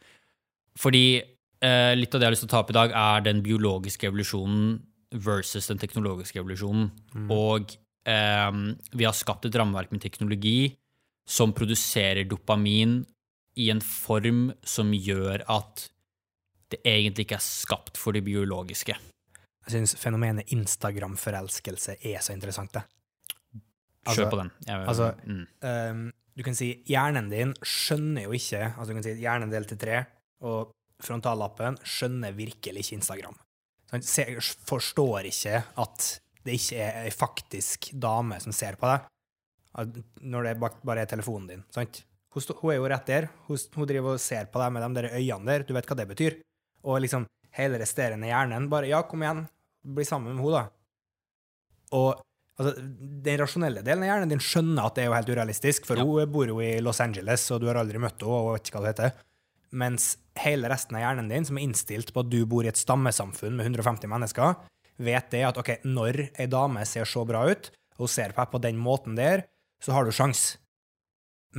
Fordi eh, litt av det jeg har lyst til å ta opp i dag, er den biologiske evolusjonen versus den teknologiske evolusjonen. Og eh, vi har skapt et rammeverk med teknologi som produserer dopamin i en form som gjør at det egentlig ikke er skapt for det biologiske. Jeg syns fenomenet Instagram-forelskelse er så interessant, det. Altså- på den. Jeg, altså- mm. Um, du kan si hjernen din skjønner jo ikke Altså, du kan si hjernen delt til tre, og frontallappen skjønner virkelig ikke Instagram. Han ser, forstår ikke at det ikke er ei faktisk dame som ser på deg, når det bare er telefonen din. Sant? Hun, hun er jo rett der. Hun, hun driver og ser på deg med de der øynene der. Du vet hva det betyr. Og liksom hele resterende hjernen bare Ja, kom igjen, bli sammen med henne, da. Og altså, den rasjonelle delen av hjernen din skjønner at det er jo helt urealistisk, for Ja. hun bor jo i Los Angeles, og du har aldri møtt henne, og vet ikke hva det heter. Mens hele resten av hjernen din, som er innstilt på at du bor i et stammesamfunn med 150 mennesker, vet det at ok, når ei dame ser så bra ut, og hun ser på deg på den måten der, så har du sjans.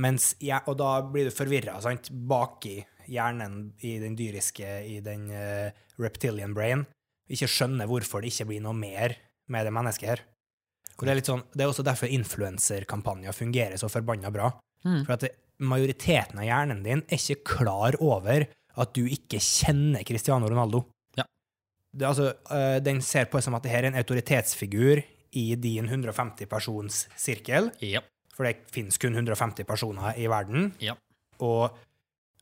Mens, ja, og da blir du forvirra, sant, baki hjernen i den dyriske, i den uh, reptilian brain, ikke skjønner hvorfor det ikke blir noe mer med det mennesket her. Og det er litt sånn, det er også derfor influenserkampanjer fungerer så forbanna bra. Mm. For at det, majoriteten av hjernen din er ikke klar over at du ikke kjenner Cristiano Ronaldo. Ja. Det, altså, øh, den ser på det som at det her er en autoritetsfigur i din 150-persons sirkel, Ja. for det finnes kun 150 personer i verden. Ja. Og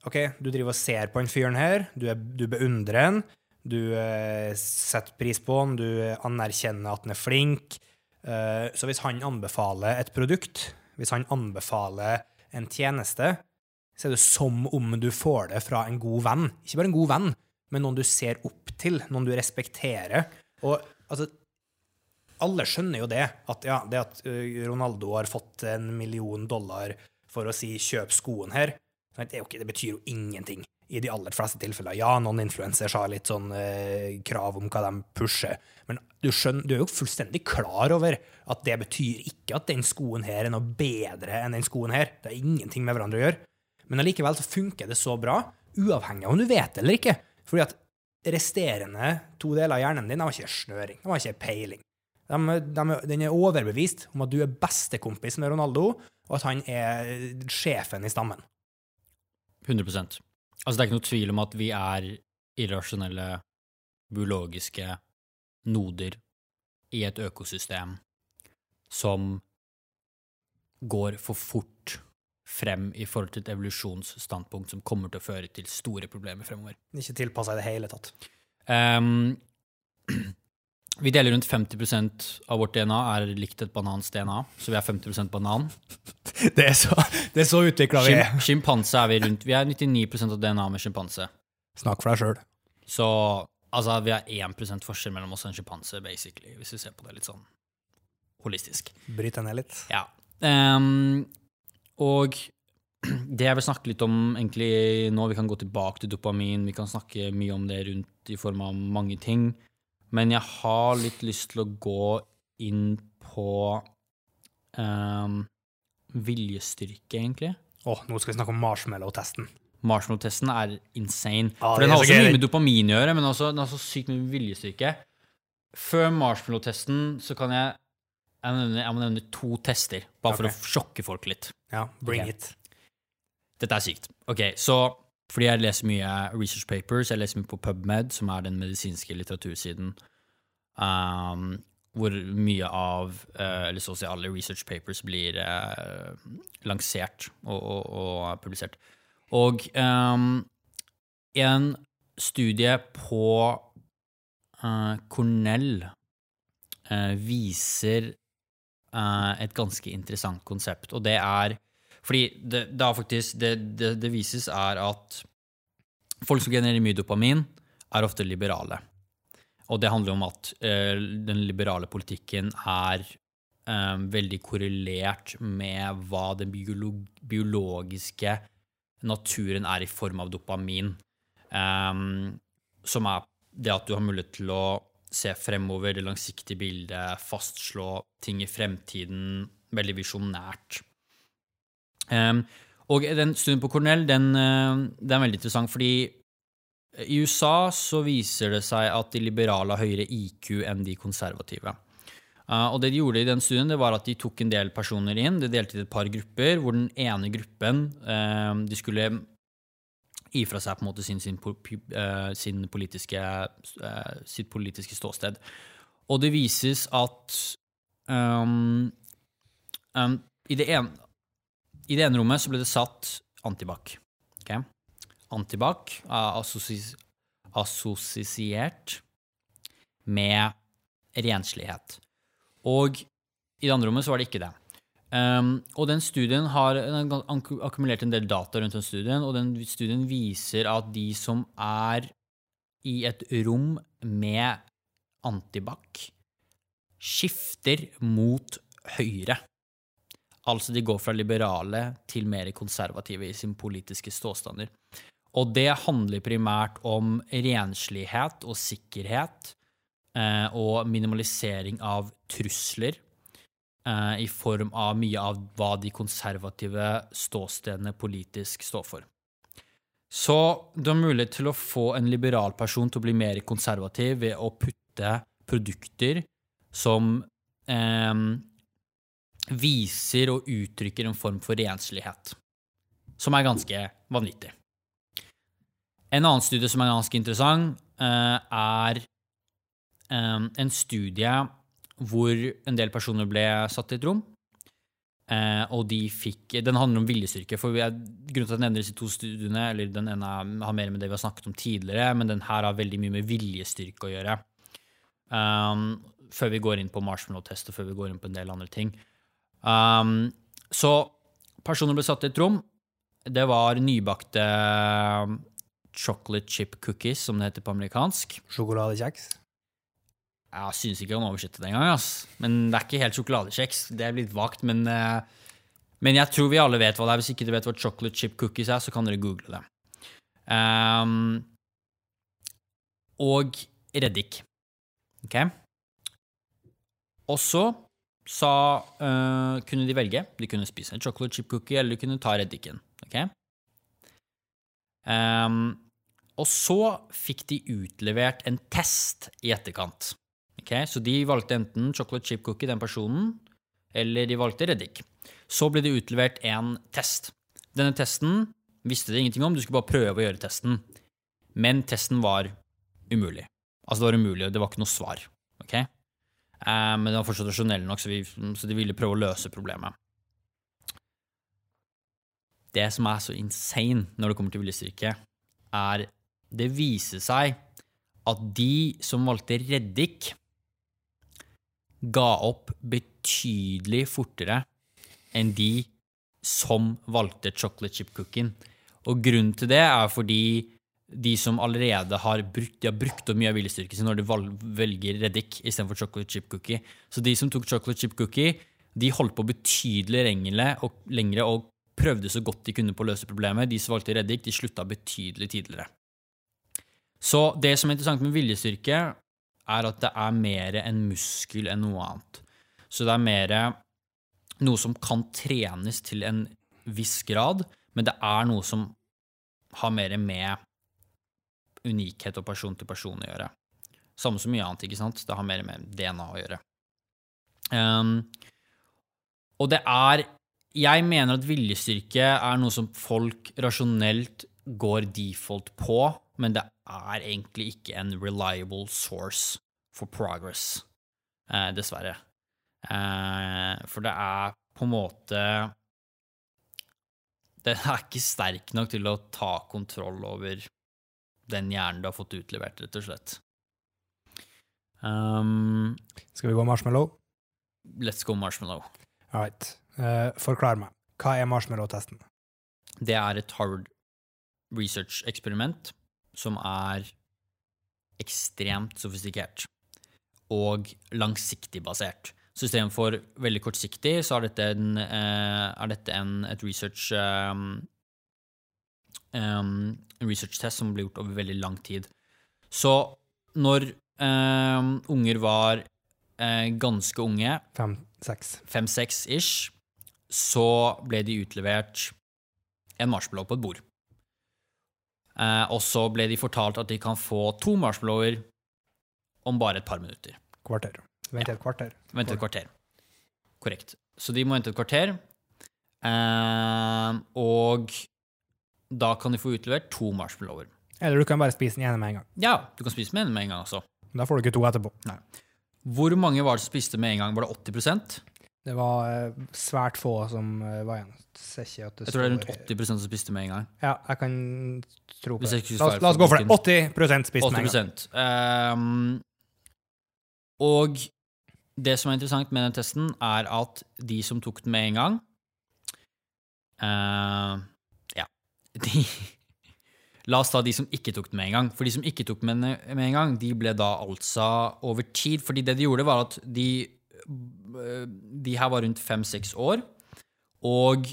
OK, du driver og ser på den fyren her, du, er, du beundrer han, du eh, setter pris på han, du anerkjenner at han er flink. Eh, så hvis han anbefaler et produkt, hvis han anbefaler en tjeneste, så er det som om du får det fra en god venn. Ikke bare en god venn, men noen du ser opp til, noen du respekterer. Og altså alle skjønner jo det, at ja, det at Ronaldo har fått en million dollar for å si 'kjøp skoen her', det, ikke, det betyr jo ingenting. I de aller fleste tilfeller. Ja, noen influensere har litt sånn eh, krav om hva de pusher, men du, skjønner, du er jo fullstendig klar over at det betyr ikke at den skoen her er noe bedre enn den skoen her. Det har ingenting med hverandre å gjøre. Men allikevel så funker det så bra, uavhengig av om du vet det eller ikke. Fordi at resterende to deler av hjernen din har ikke snøring, de har ikke peiling. De, de, den er overbevist om at du er bestekompis med Ronaldo, og at han er sjefen i stammen. 100 Altså, det er ikke noe tvil om at vi er irrasjonelle biologiske noder i et økosystem som går for fort frem i forhold til et evolusjonsstandpunkt som kommer til å føre til store problemer fremover. Ikke tilpassa i det hele tatt. Um, vi deler rundt 50% av vårt DNA er likt et banans DNA, så vi er 50% banan. Det er så, det er så utvikla vi er. Sjimpanse er vi rundt. Vi er 99% av DNA med sjimpanse. Snakk for deg sjøl. Så altså, vi har 1% forskjell mellom oss og en sjimpanse, basically, hvis vi ser på det litt sånn holistisk. Bryt deg ned litt. Ja. Um, og det jeg vil snakke litt om egentlig nå, vi kan gå tilbake til dopamin, vi kan snakke mye om det rundt i form av mange ting, men jeg har litt lyst til å gå inn på um, viljestyrke, egentlig. Å, oh, nå skal vi snakke om marshmallow-testen. Marshmallow-testen er insane. Ah, For den har også mye med dopamin å gjøre, men også, den har så sykt mye viljestyrke. Før marshmallow-testen så kan jeg jeg må, nevne, jeg må nevne to tester, bare for å sjokke folk litt. Ja, bring okay. it. Dette er sykt. Ok, så fordi jeg leser mye research papers, jeg leser mye på PubMed, som er den medisinske litteratursiden, um, hvor mye av, uh, eller så å si alle research papers blir uh, lansert og, og, og publisert. Og um, en studie på uh, Cornell viser et ganske interessant konsept, og det er fordi det, det, faktisk, det, det, vises er at folk som genererer mye dopamin, er ofte liberale. Og det handler om at eh, den liberale politikken er eh, veldig korrelert med hva den biolog biologiske naturen er i form av dopamin. Ehm, som er det at du har mulighet til å se fremover, det langsiktige bildet, fastslå ting i fremtiden, veldig visjonært. Ehm, og den studien på Cornell, den, eh, den er veldig interessant, fordi i USA så viser det seg at de liberale har høyere IQ enn de konservative. Uh, og det de gjorde i den studien, det var at de tok en del personer inn. De delte i et par grupper, hvor den ene gruppen uh, de skulle gi fra seg på en måte sin, sin, uh, sin politiske, sitt politiske ståsted. Og det vises at um, um, i, det ene, I det ene rommet så ble det satt antibac. Okay? Antibac er assosi- assosiert med renslighet. Og i det andre rommet så var det ikke det. Um, og den studien har den akkumulert en del data rundt den studien, og den studien viser at de som er i et rom med antibac, skifter mot høyre. Altså de går fra liberale til mer konservative i sin politiske ståstander. Og det handler primært om renslighet og sikkerhet eh, og minimalisering av trusler eh, i form av mye av hva de konservative ståstedene politisk står for. Så du har mulighet til å få en liberal person til å bli mer konservativ ved å putte produkter som eh, viser og uttrykker en form for renslighet, som er ganske vanvittig. En annen studie som er ganske interessant, eh, er eh, en studie hvor en del personer ble satt i et rom, eh, og de fikk Den handler om viljestyrke. for Grunnen til at jeg nevner disse to studiene, eller den ene har mer med det vi har snakket om tidligere, men den her har veldig mye med viljestyrke å gjøre. Um, før vi går inn på marshmallow-test og før vi går inn på en del andre ting. Um, så personer ble satt i et rom. Det var nybakte chocolate chip cookies, som det heter på amerikansk. Sjokoladekjeks. Jeg syns ikke han oversette det engang, ass. Men det er ikke helt sjokoladekjeks. Det er litt vagt, men, eh, men jeg tror vi alle vet hva det er. Hvis ikke dere vet hva chocolate chip cookies er, så kan dere google det. Um, og reddik. Ok? Og så sa, uh, kunne de velge. De kunne spise en chocolate chip cookie, eller de kunne ta reddiken. Okay? Um, og så fikk de utlevert en test i etterkant. Okay? Så de valgte enten chocolate chip cookie, den personen, eller de valgte reddik. Så ble det utlevert en test. Denne testen visste de ingenting om, du skulle bare prøve å gjøre testen. Men testen var umulig. Altså, det var umulig, det var ikke noe svar. ok? Eh, men det var fortsatt rasjonell nok, så, vi, så de ville prøve å løse problemet. Det som er så insane når det kommer til viljestyrke, er det viser seg at de som valgte reddik, ga opp betydelig fortere enn de som valgte chocolate chip cooking. Og grunnen til det er fordi de som allerede har brukt, har brukt opp mye av viljestyrken sin når de velger reddik istedenfor chocolate chip cookie. Så de som tok chocolate chip cookie, de holdt på betydelig lengre og, lengre og prøvde så godt de kunne på å løse problemet. De som valgte reddik, de slutta betydelig tidligere. Så det som er interessant med viljestyrke, er at det er mer en muskel enn noe annet. Så det er mer noe som kan trenes til en viss grad, men det er noe som har mer med unikhet og person til person å gjøre. Samme som mye annet, ikke sant? Det har mer med DNA å gjøre. Um, og det er Jeg mener at viljestyrke er noe som folk rasjonelt går default på, men det er egentlig ikke en reliable source for progress, eh, dessverre. Eh, for det er på en måte Den er ikke sterk nok til å ta kontroll over den hjernen du har fått utlevert, rett og slett. Um, Skal vi gå marshmallow? let's go marshmallow. All right. Uh, forklar meg. Hva er marshmallow-testen? Det er et Harvard research-eksperiment som er ekstremt sofistikert og langsiktig basert. Så istedenfor veldig kortsiktig, så er dette, en, eh, er dette en, et research um, um, en research-test som ble gjort over veldig lang tid. Så når eh, unger var eh, ganske unge, Fem, seks. fem-seks ish, så ble de utlevert en marshmallow på et bord. Eh, og så ble de fortalt at de kan få to marshmallower om bare et par minutter. Kvarter. Vente et kvarter. Vente et kvarter. Korrekt. Så de må vente et kvarter, eh, og da kan de få utlevert to marshmallower. Eller du kan bare spise den ene med en gang. Ja, du kan spise den ene med en gang også. Da får du ikke to etterpå. Hvor mange var det som spiste med en gang? Var det 80% Det var eh, svært få som eh, var igjen. Jeg, Jeg tror det er rundt 80% som spiste med en gang. Ja, jeg kan tro på det. La la oss gå for det. boken. 80% spist med en gang. 80% Ehm, Og det som er interessant med den testen, er at de som tok den med en gang Ja. De La oss ta de som ikke tok den med en gang. For de som ikke tok den med, en gang, de ble da altså over tid Fordi det de gjorde, var at de De her var rundt fem-seks år, og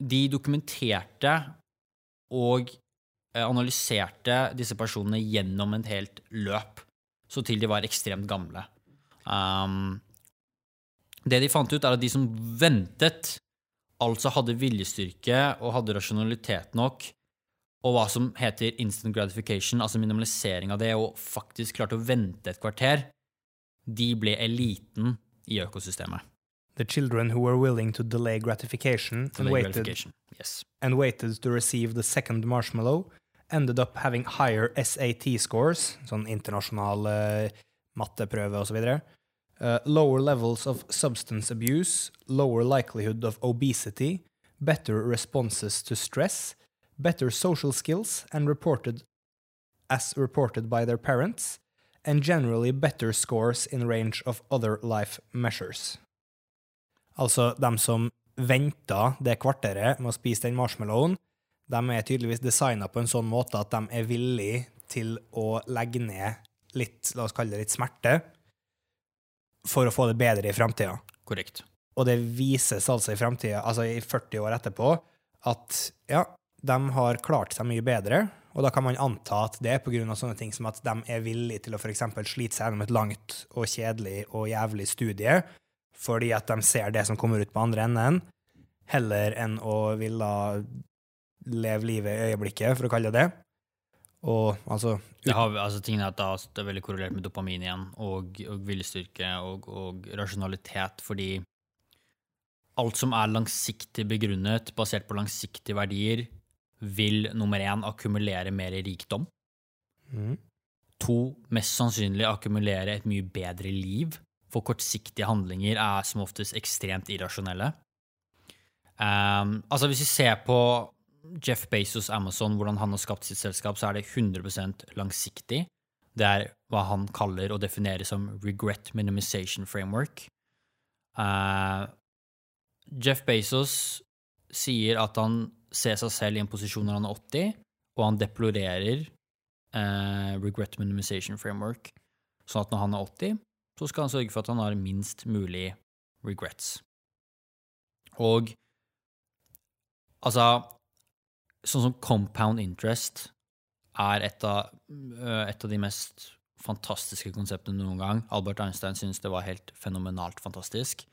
de dokumenterte og eh, analyserte disse personene gjennom et helt løp, så til de var ekstremt gamle. Um, det de fant ut, er at de som ventet, altså hadde viljestyrke og hadde rasjonalitet nok, og hva som heter instant gratification, altså minimalisering av det, og faktisk klarte å vente et kvarter, de ble eliten i økosystemet. The children who were willing to delay gratification and Delay waited, gratification. Yes. and waited to receive the second marshmallow ended up having higher SAT scores, sånn internasjonal uh, matteprøve osv., uh, lower levels of substance abuse, lower likelihood of obesity, better responses to stress, better social skills, and reported as reported by their parents, and generally better scores in range of other life measures. Altså, de som venta det kvarteret med å spise den marshmallowen, de er tydeligvis designa på en sånn måte at de er villige til å legge ned litt, la oss kalle det litt smerte, for å få det bedre i framtida. Korrekt. Og det vises altså i framtida, altså i 40 år etterpå, at ja, de har klart seg mye bedre, Og da kan man anta at det er pga. sånne ting som at de er villige til å f.eks. slite seg gjennom et langt og kjedelig og jævlig studie fordi at de ser det som kommer ut på andre enden, heller enn å ville leve livet i øyeblikket, for å kalle det det. Og altså Det har, altså, tingene er at da, det er veldig korrelert med dopamin igjen, og, og viljestyrke og, og rasjonalitet, fordi alt som er langsiktig begrunnet, basert på langsiktige verdier, vil nummer én akkumulere mer rikdom. mm, To, mest sannsynlig akkumulere et mye bedre liv, for kortsiktige handlinger er som oftest ekstremt irrasjonelle. Um, altså Hvis vi ser på Jeff Bezos Amazon, hvordan han har skapt sitt selskap, så er det 100 langsiktig. Det er hva han kaller og definerer som regret minimization framework. Uh, Jeff Bezos sier at han ser seg selv i en posisjon når han er 80, og han deplorerer uh, regret minimization framework, sånn at når han er 80, så skal han sørge for at han har minst mulig regrets. Og altså Sånn som compound interest er et av, øh, et av de mest fantastiske konseptene noen gang. Albert Einstein syntes det var helt fenomenalt fantastisk.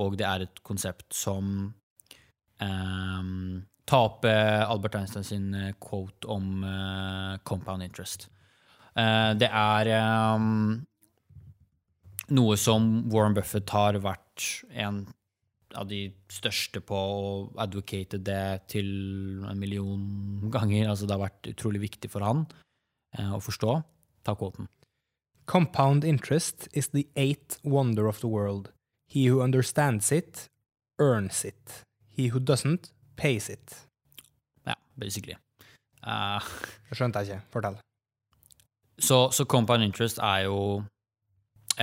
Og det er et konsept som um, Ta opp eh, Albert Einstein sin eh, quote om uh, compound interest. Uh, det er um, noe som Warren Buffett har vært en av de største på å advocate det til en million ganger. Altså det har vært utrolig viktig for han eh, å forstå. Ta quoten. Compound interest is the eighth wonder of the world. He who understands it, earns it. He who doesn't, pays it. Ja, basically. Uh, Det skjønte jeg ikke. Fortell. Så, så compound interest er jo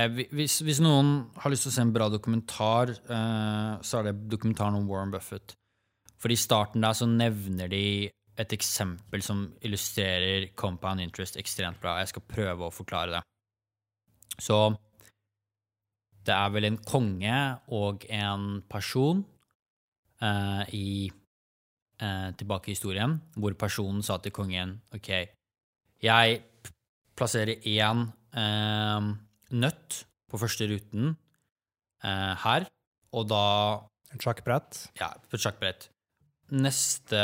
hvis, hvis noen har lyst til å se en bra dokumentar, eh, så er det dokumentaren om Warren Buffett. For i starten der så nevner de et eksempel som illustrerer compound interest ekstremt bra. Jeg skal prøve å forklare det. Så det er vel en konge og en person eh, i eh, tilbake i historien, hvor personen sa til kongen OK, jeg plasserer én eh, nøtt på første ruten eh, her, og da Et sjakkbrett. ja, på et sjakkbrett. Neste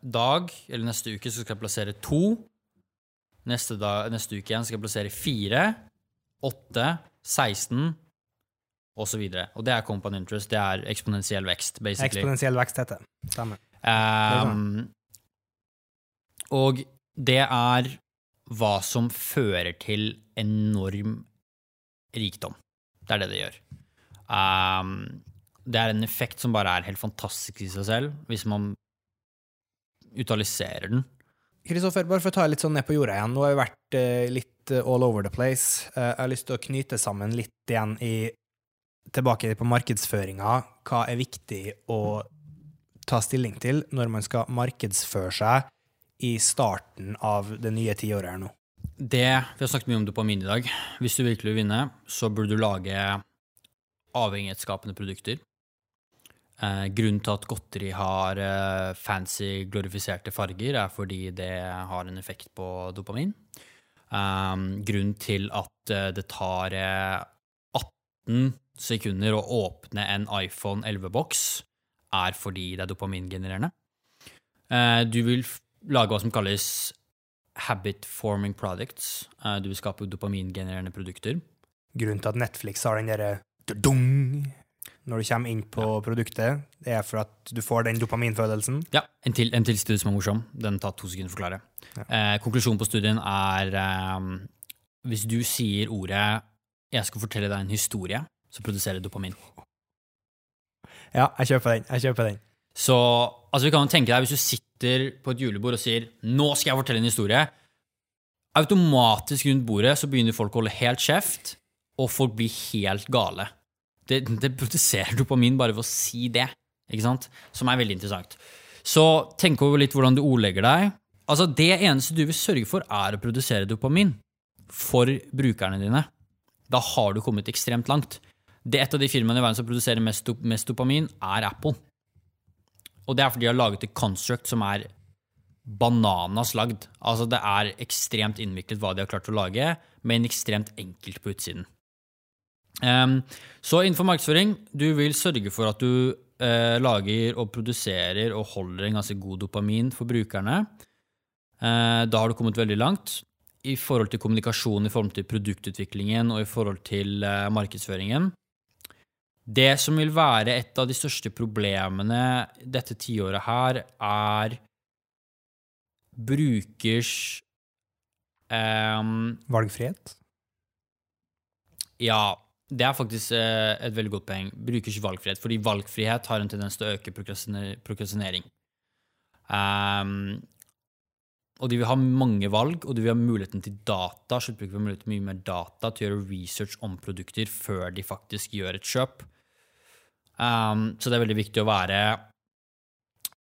dag, eller neste uke, så skal jeg plassere to. Neste, dag, neste uke igjen skal jeg plassere fire, åtte, 16, og så videre. Og det er compound interest. Det er eksponentiell vekst, basically. Eksponentiell vekst heter det. Stemmer. Um, og det er hva som fører til enorm rikdom. Det er det det gjør. Um, det er en effekt som bare er helt fantastisk i seg selv, hvis man utaliserer den. Kristoffer, bare for å ta litt sånn ned på jorda igjen. Nå har vi vært uh, litt eh, all over the place. Uh, jeg har lyst til å knyte sammen litt igjen i Tilbake på markedsføringa. Hva er viktig å ta stilling til når man skal markedsføre seg i starten av det nye tiåret her nå? Det, Vi har snakket mye om dopamin i dag. Hvis du virkelig vil vinne, så burde du lage avhengighetsskapende produkter. Eh, grunnen til at godteri har eh, fancy, glorifiserte farger, er fordi det har en effekt på dopamin. Um, grunnen til at eh, det tar eh, 18 sekunder å åpne en iPhone 11-boks, er fordi det er dopamingenererende. Eh, du vil lage hva som kalles habit forming products. Eh, du vil skape dopamingenererende produkter. Grunnen til at Netflix har den derre dung når du kommer inn på produktet, det er for at du får den dopaminfølelsen. Ja, En til, en til studie som er morsom. Den tar to sekunder å forklare. Eh, konklusjonen på studien er eh, hvis du sier ordet 'jeg skal fortelle deg en historie', så produserer dopamin. Ja, jeg kjøper den. Jeg kjøper den. Så altså vi kan jo tenke deg, hvis du sitter på et julebord og sier 'nå skal jeg fortelle en historie', automatisk rundt bordet så begynner folk å holde helt kjeft, og folk blir helt gale. Det, det produserer dopamin bare ved å si det, ikke sant? Som er veldig interessant. Så tenk over litt hvordan du ordlegger deg. Altså, Det eneste du vil sørge for, er å produsere dopamin for brukerne dine. Da har du kommet ekstremt langt. Det Et av de firmaene i verden som produserer mest dopamin, er Apple. Og det er fordi de har laget et construct som er bananas lagd. Altså, det er ekstremt innviklet hva de har klart å lage, men ekstremt enkelt på utsiden. Um, så innenfor markedsføring, du vil sørge for at du uh, lager og produserer og holder en ganske god dopamin for brukerne. Uh, da har du kommet veldig langt. I forhold til kommunikasjon, i forhold til produktutviklingen og i forhold til uh, markedsføringen. Det som vil være et av de største problemene dette tiåret her, er brukers um, Valgfrihet? Ja, det er faktisk uh, et veldig godt poeng. Brukers valgfrihet. Fordi valgfrihet har en tendens til å øke prokrastinering. Um, og de vil ha mange valg, og de vil ha muligheten til data. Sluttbrukere vil ha mulighet til mye mer data til å gjøre research om produkter før de faktisk gjør et kjøp. Um, så det er veldig viktig å være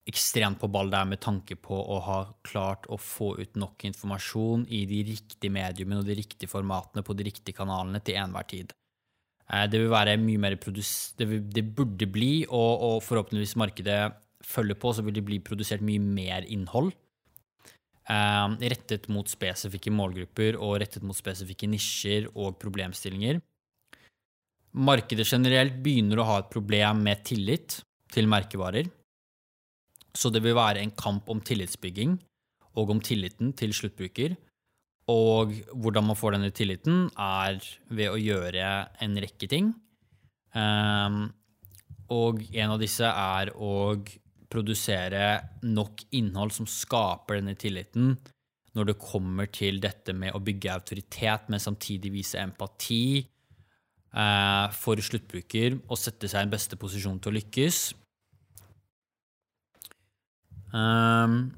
ekstremt på ball der med tanke på å ha klart å få ut nok informasjon i de riktige mediumene og de riktige formatene på de riktige kanalene til enhver tid. Uh, det vil være mye mer produs... Det, vil, det burde bli, og, og, forhåpentligvis markedet følger på, så vil det bli produsert mye mer innhold. Uh, rettet mot spesifikke målgrupper og rettet mot spesifikke nisjer og problemstillinger. Markedet generelt begynner å ha et problem med tillit til merkevarer. Så det vil være en kamp om tillitsbygging og om tilliten til sluttbruker. Og hvordan man får denne tilliten, er ved å gjøre en rekke ting. Um, og en av disse er å produsere nok innhold som skaper denne tilliten når det kommer til dette med å bygge autoritet, men samtidig vise empati for sluttbruker å sette seg i beste posisjon til å lykkes. Um,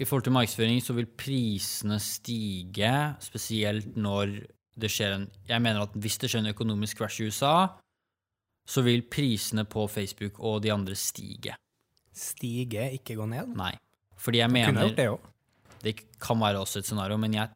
I forhold til markedsføring så vil prisene stige, spesielt når det skjer en Jeg mener at hvis det skjer en økonomisk crash i USA, så vil prisene på Facebook og de andre stige. Stige, ikke gå ned? Nei. Fordi jeg mener det. Det kan være også et scenario, men jeg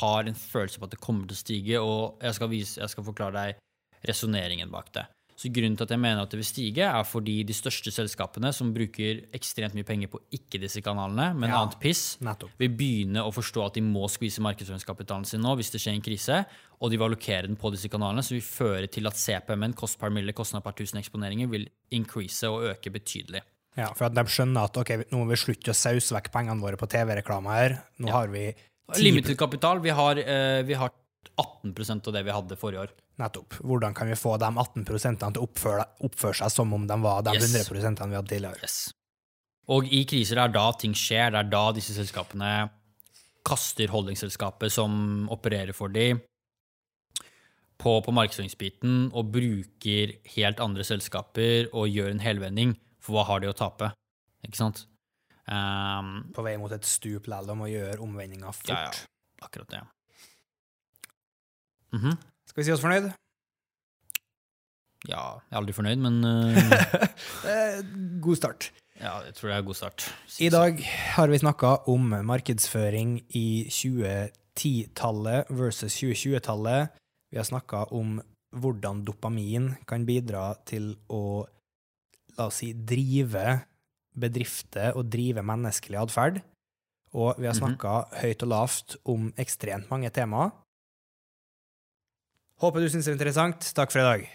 har en følelse på at det kommer til å stige, og jeg skal, vise, jeg skal forklare deg resonneringen bak det. Så grunnen til at jeg mener at det vil stige, er fordi de største selskapene som bruker ekstremt mye penger på ikke disse kanalene, men Ja, annet piss, nettopp. vil begynne å forstå at de må skvise markedsføringskapitalen sin nå hvis det skjer en krise, og de vil allokere den på disse kanalene, som vil føre til at CPM-en, kost per mille, kostnad per tusen eksponeringer, vil increase og øke betydelig. Ja, for at de skjønner at ok, nå må vi slutte å sause vekk pengene våre på TV-reklame her. Nå Ja. har vi 10 Limited kapital, vi har, eh, vi har 18% av det vi hadde forrige år. Nettopp. Hvordan kan vi få de 18 til å oppføre, oppføre seg som om de var de Yes. 100 vi hadde tidligere? Yes. Og i kriser det er da ting skjer, det er da disse selskapene kaster holdingsselskapet som opererer for dem, på, på markedsføringsbiten og bruker helt andre selskaper og gjør en helvending, for hva har de å tape? Ikke sant? Um, På vei mot et stup likevel, om å gjøre omvendinga fort. ja, ja. Akkurat det. Mhm. Skal vi si oss fornøyd? Ja, jeg er aldri fornøyd, men Eh, god start. ja, jeg tror det er god start. I dag har vi snakka om markedsføring i 2010-tallet versus 2020-tallet. Vi har snakka om hvordan dopamin kan bidra til å, la oss si, drive bedrifter og drive menneskelig atferd. Og vi har snakka mm -hmm. høyt og lavt om ekstremt mange temaer. Håper du syns det er interessant. Takk for i dag.